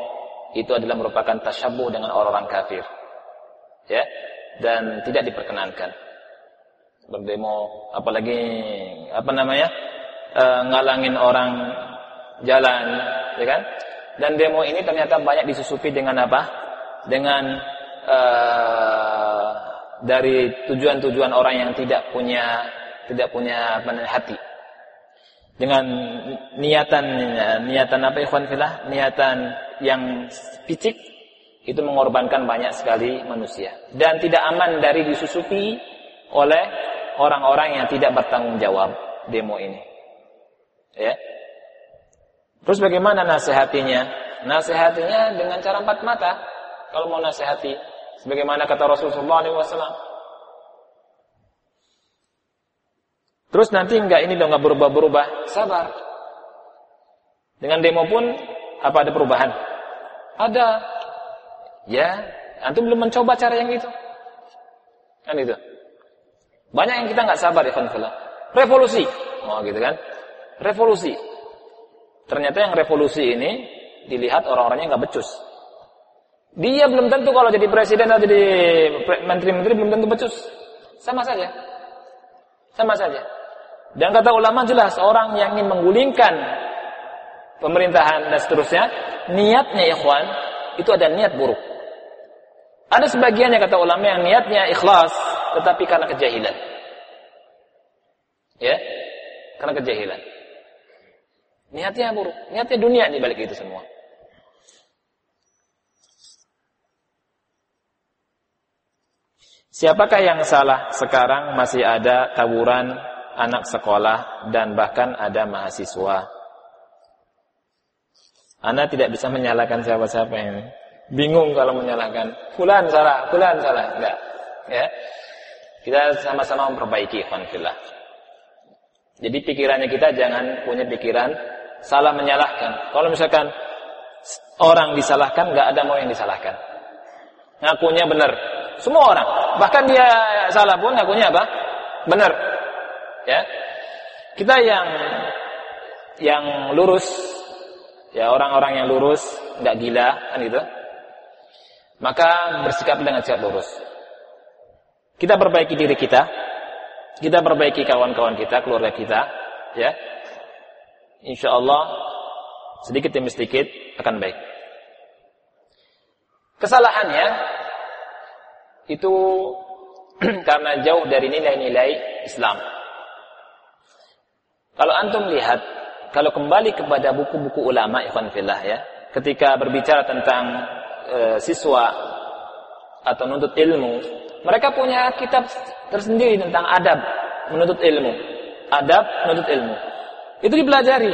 A: itu adalah merupakan tasyabuh dengan orang-orang kafir. Ya, dan tidak diperkenankan. Berdemo apalagi apa namanya? E, ngalangin orang jalan, ya kan? Dan demo ini ternyata banyak disusupi dengan apa? Dengan e, dari tujuan-tujuan orang yang tidak punya tidak punya hati. Dengan niatan niatan apa ikhwan fillah? Niatan yang picik itu mengorbankan banyak sekali manusia dan tidak aman dari disusupi oleh orang-orang yang tidak bertanggung jawab demo ini. Ya. Terus bagaimana nasihatinya? Nasihatinya dengan cara empat mata. Kalau mau nasihati, sebagaimana kata Rasulullah SAW. Terus nanti enggak ini dong enggak berubah-berubah, sabar. Dengan demo pun apa ada perubahan? Ada. Ya, antum belum mencoba cara yang itu. Kan itu. Banyak yang kita nggak sabar ya Revolusi. Oh gitu kan. Revolusi. Ternyata yang revolusi ini dilihat orang-orangnya nggak becus. Dia belum tentu kalau jadi presiden atau jadi menteri-menteri belum tentu becus. Sama saja. Sama saja. Dan kata ulama jelas orang yang ingin menggulingkan pemerintahan dan seterusnya, niatnya ikhwan itu ada niat buruk. Ada sebagiannya kata ulama yang niatnya ikhlas tetapi karena kejahilan. Ya? Karena kejahilan. Niatnya buruk, niatnya dunia di balik itu semua. Siapakah yang salah sekarang masih ada tawuran anak sekolah dan bahkan ada mahasiswa. Anda tidak bisa menyalahkan siapa-siapa ini. bingung kalau menyalahkan fulan salah, fulan salah, enggak. Ya. Kita sama-sama memperbaiki ikhwanillah. Jadi pikirannya kita jangan punya pikiran salah menyalahkan. Kalau misalkan orang disalahkan, nggak ada mau yang disalahkan. Ngakunya benar. Semua orang. Bahkan dia salah pun ngakunya apa? Benar. Ya. Kita yang yang lurus, ya orang-orang yang lurus, nggak gila kan itu. Maka bersikap dengan sikap lurus. Kita perbaiki diri kita, kita perbaiki kawan-kawan kita, keluarga kita, ya. Insya Allah sedikit demi sedikit akan baik. Kesalahannya itu karena jauh dari nilai-nilai Islam. Kalau antum lihat, kalau kembali kepada buku-buku ulama ikhwan fillah ya, ketika berbicara tentang e, siswa atau menuntut ilmu, mereka punya kitab tersendiri tentang adab menuntut ilmu. Adab menuntut ilmu. Itu dipelajari.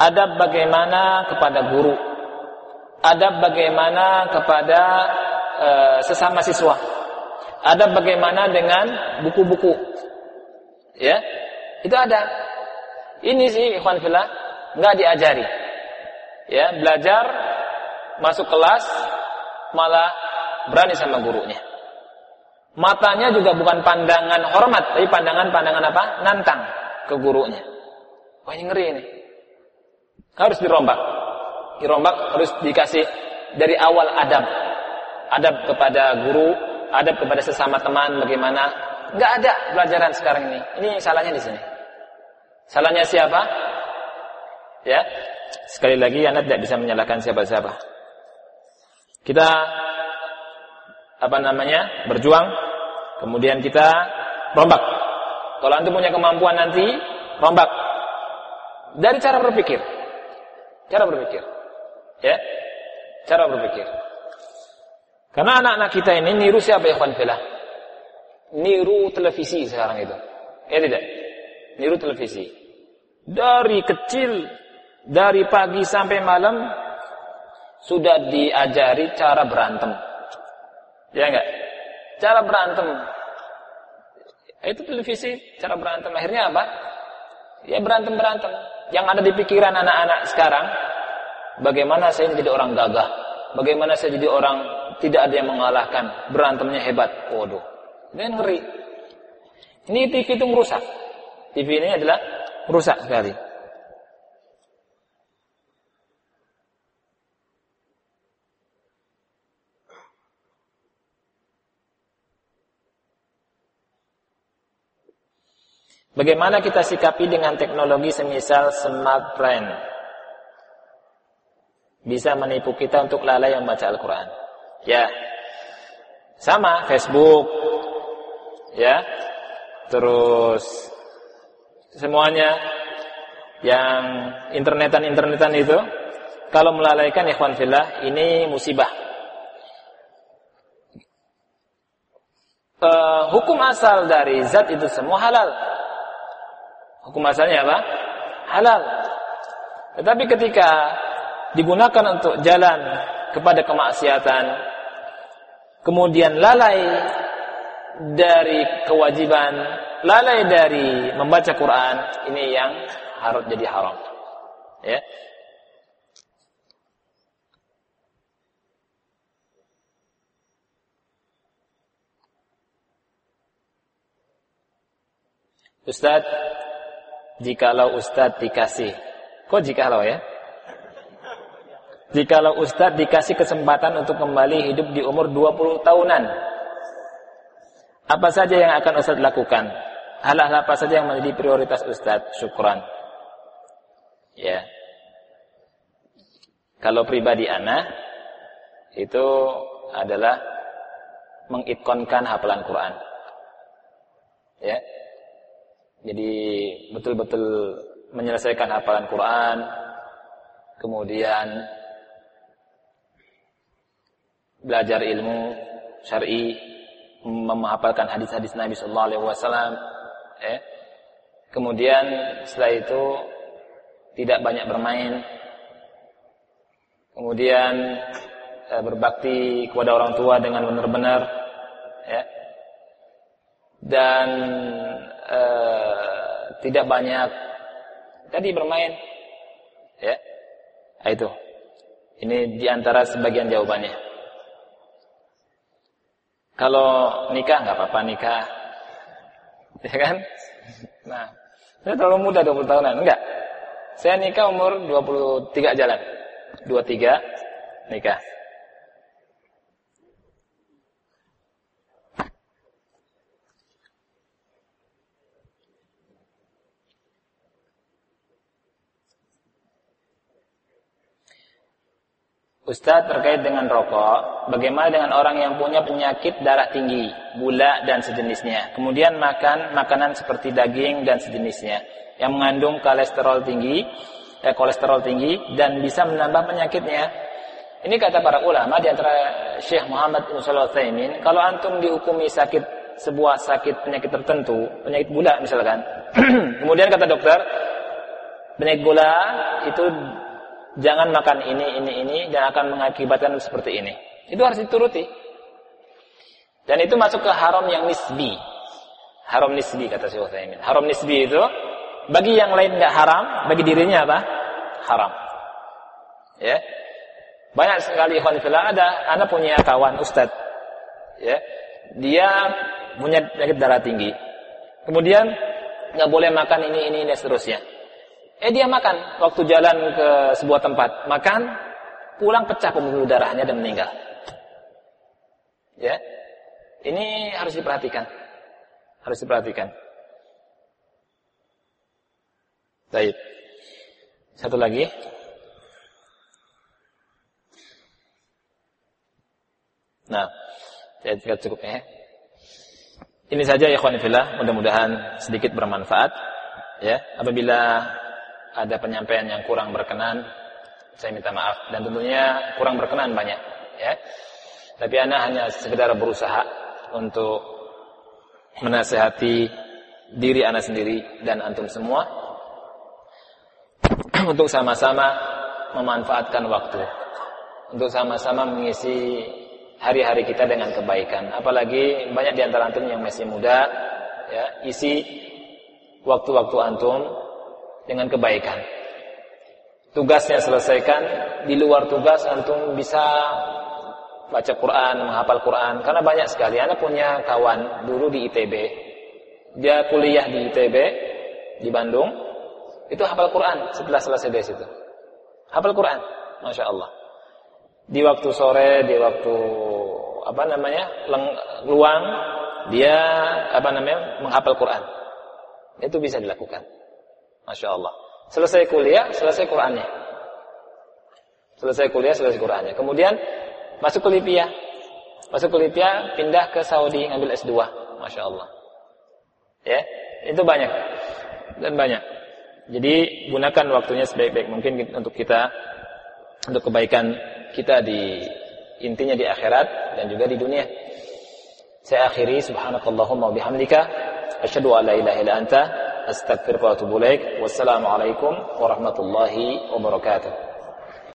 A: Adab bagaimana kepada guru. Adab bagaimana kepada e, sesama siswa. Adab bagaimana dengan buku-buku. Ya. Itu ada. Ini sih ikhwan fillah nggak diajari. Ya, belajar masuk kelas malah berani sama gurunya. Matanya juga bukan pandangan hormat, tapi pandangan-pandangan apa? Nantang ke gurunya. Wah ini ngeri ini. Harus dirombak. Dirombak harus dikasih dari awal adab. Adab kepada guru, adab kepada sesama teman bagaimana. Enggak ada pelajaran sekarang ini. Ini salahnya di sini. Salahnya siapa? Ya. Sekali lagi Anda tidak bisa menyalahkan siapa-siapa. Kita apa namanya berjuang kemudian kita rombak kalau antum punya kemampuan nanti rombak dari cara berpikir cara berpikir ya cara berpikir karena anak-anak kita ini niru siapa ya kawan niru televisi sekarang itu ya tidak niru televisi dari kecil dari pagi sampai malam sudah diajari cara berantem Ya enggak? Cara berantem. Itu televisi, cara berantem. Akhirnya apa? Ya berantem-berantem. Yang ada di pikiran anak-anak sekarang, bagaimana saya jadi orang gagah? Bagaimana saya jadi orang tidak ada yang mengalahkan? Berantemnya hebat. Waduh. Ini ngeri. Ini TV itu merusak. TV ini adalah merusak sekali. Bagaimana kita sikapi dengan teknologi semisal smartphone? Bisa menipu kita untuk lalai membaca Al-Quran. Ya, sama Facebook, ya, terus semuanya yang internetan-internetan itu, kalau melalaikan ikhwan fillah, ini musibah. Uh, hukum asal dari zat itu semua halal Hukum asalnya apa? Halal. Tetapi ketika digunakan untuk jalan kepada kemaksiatan, kemudian lalai dari kewajiban, lalai dari membaca Quran, ini yang harus jadi haram. Ya. Ustaz, jikalau Ustadz dikasih. Kok jikalau ya? Jikalau Ustadz dikasih kesempatan untuk kembali hidup di umur 20 tahunan. Apa saja yang akan Ustadz lakukan? Hal-hal apa saja yang menjadi prioritas Ustadz? Syukuran. Ya. Kalau pribadi anak itu adalah mengikonkan hafalan Quran. Ya, jadi betul-betul menyelesaikan hafalan Quran, kemudian belajar ilmu syar'i, menghafalkan hadis-hadis Nabi sallallahu alaihi wasallam, eh. Kemudian setelah itu tidak banyak bermain. Kemudian eh, berbakti kepada orang tua dengan benar-benar ya dan tidak banyak tadi bermain ya itu ini di antara sebagian jawabannya kalau nikah nggak apa-apa nikah. Ya kan? Nah saya terlalu muda 20 tahunan enggak. Saya nikah umur 23 jalan. 23 nikah Ustadz terkait dengan rokok, bagaimana dengan orang yang punya penyakit darah tinggi, gula dan sejenisnya, kemudian makan makanan seperti daging dan sejenisnya, yang mengandung kolesterol tinggi, eh, kolesterol tinggi dan bisa menambah penyakitnya. Ini kata para ulama di antara Syekh Muhammad bin Shalih kalau antum dihukumi sakit sebuah sakit penyakit tertentu, penyakit gula misalkan, kemudian kata dokter, penyakit gula itu jangan makan ini, ini, ini, dan akan mengakibatkan seperti ini. Itu harus dituruti. Dan itu masuk ke haram yang nisbi. Haram nisbi kata Syekh Utsaimin. Haram nisbi itu bagi yang lain nggak haram, bagi dirinya apa? Haram. Ya. Banyak sekali ikhwan fillah ada anak punya kawan ustaz. Ya. Dia punya penyakit darah tinggi. Kemudian nggak boleh makan ini ini dan seterusnya. Eh dia makan waktu jalan ke sebuah tempat, makan, pulang pecah pembuluh darahnya dan meninggal. Ya. Ini harus diperhatikan. Harus diperhatikan. Baik. Satu lagi. Nah, saya kira cukup ya. Ini saja ya fillah, mudah-mudahan sedikit bermanfaat. Ya, apabila ada penyampaian yang kurang berkenan, saya minta maaf dan tentunya kurang berkenan banyak, ya. Tapi ana hanya sekedar berusaha untuk menasehati diri ana sendiri dan antum semua untuk sama-sama memanfaatkan waktu, untuk sama-sama mengisi hari-hari kita dengan kebaikan. Apalagi banyak di antara antum yang masih muda, ya, isi waktu-waktu antum dengan kebaikan. Tugasnya selesaikan, di luar tugas antum bisa baca Quran, menghafal Quran. Karena banyak sekali. Anak punya kawan dulu di ITB. Dia kuliah di ITB di Bandung. Itu hafal Quran setelah selesai dari situ. Hafal Quran, masya Allah. Di waktu sore, di waktu apa namanya leng, luang, dia apa namanya menghafal Quran. Itu bisa dilakukan. Masya Allah. Selesai kuliah, selesai Qurannya. Selesai kuliah, selesai Qurannya. Kemudian masuk ke Libya. Masuk ke Libya, pindah ke Saudi, ngambil S2. Masya Allah. Ya, itu banyak. Dan banyak. Jadi gunakan waktunya sebaik-baik mungkin untuk kita untuk kebaikan kita di intinya di akhirat dan juga di dunia. Saya akhiri subhanakallahumma bihamdika asyhadu an la ilaha illa anta astaghfiruka wa atubu ilaik. Wassalamualaikum warahmatullahi wabarakatuh.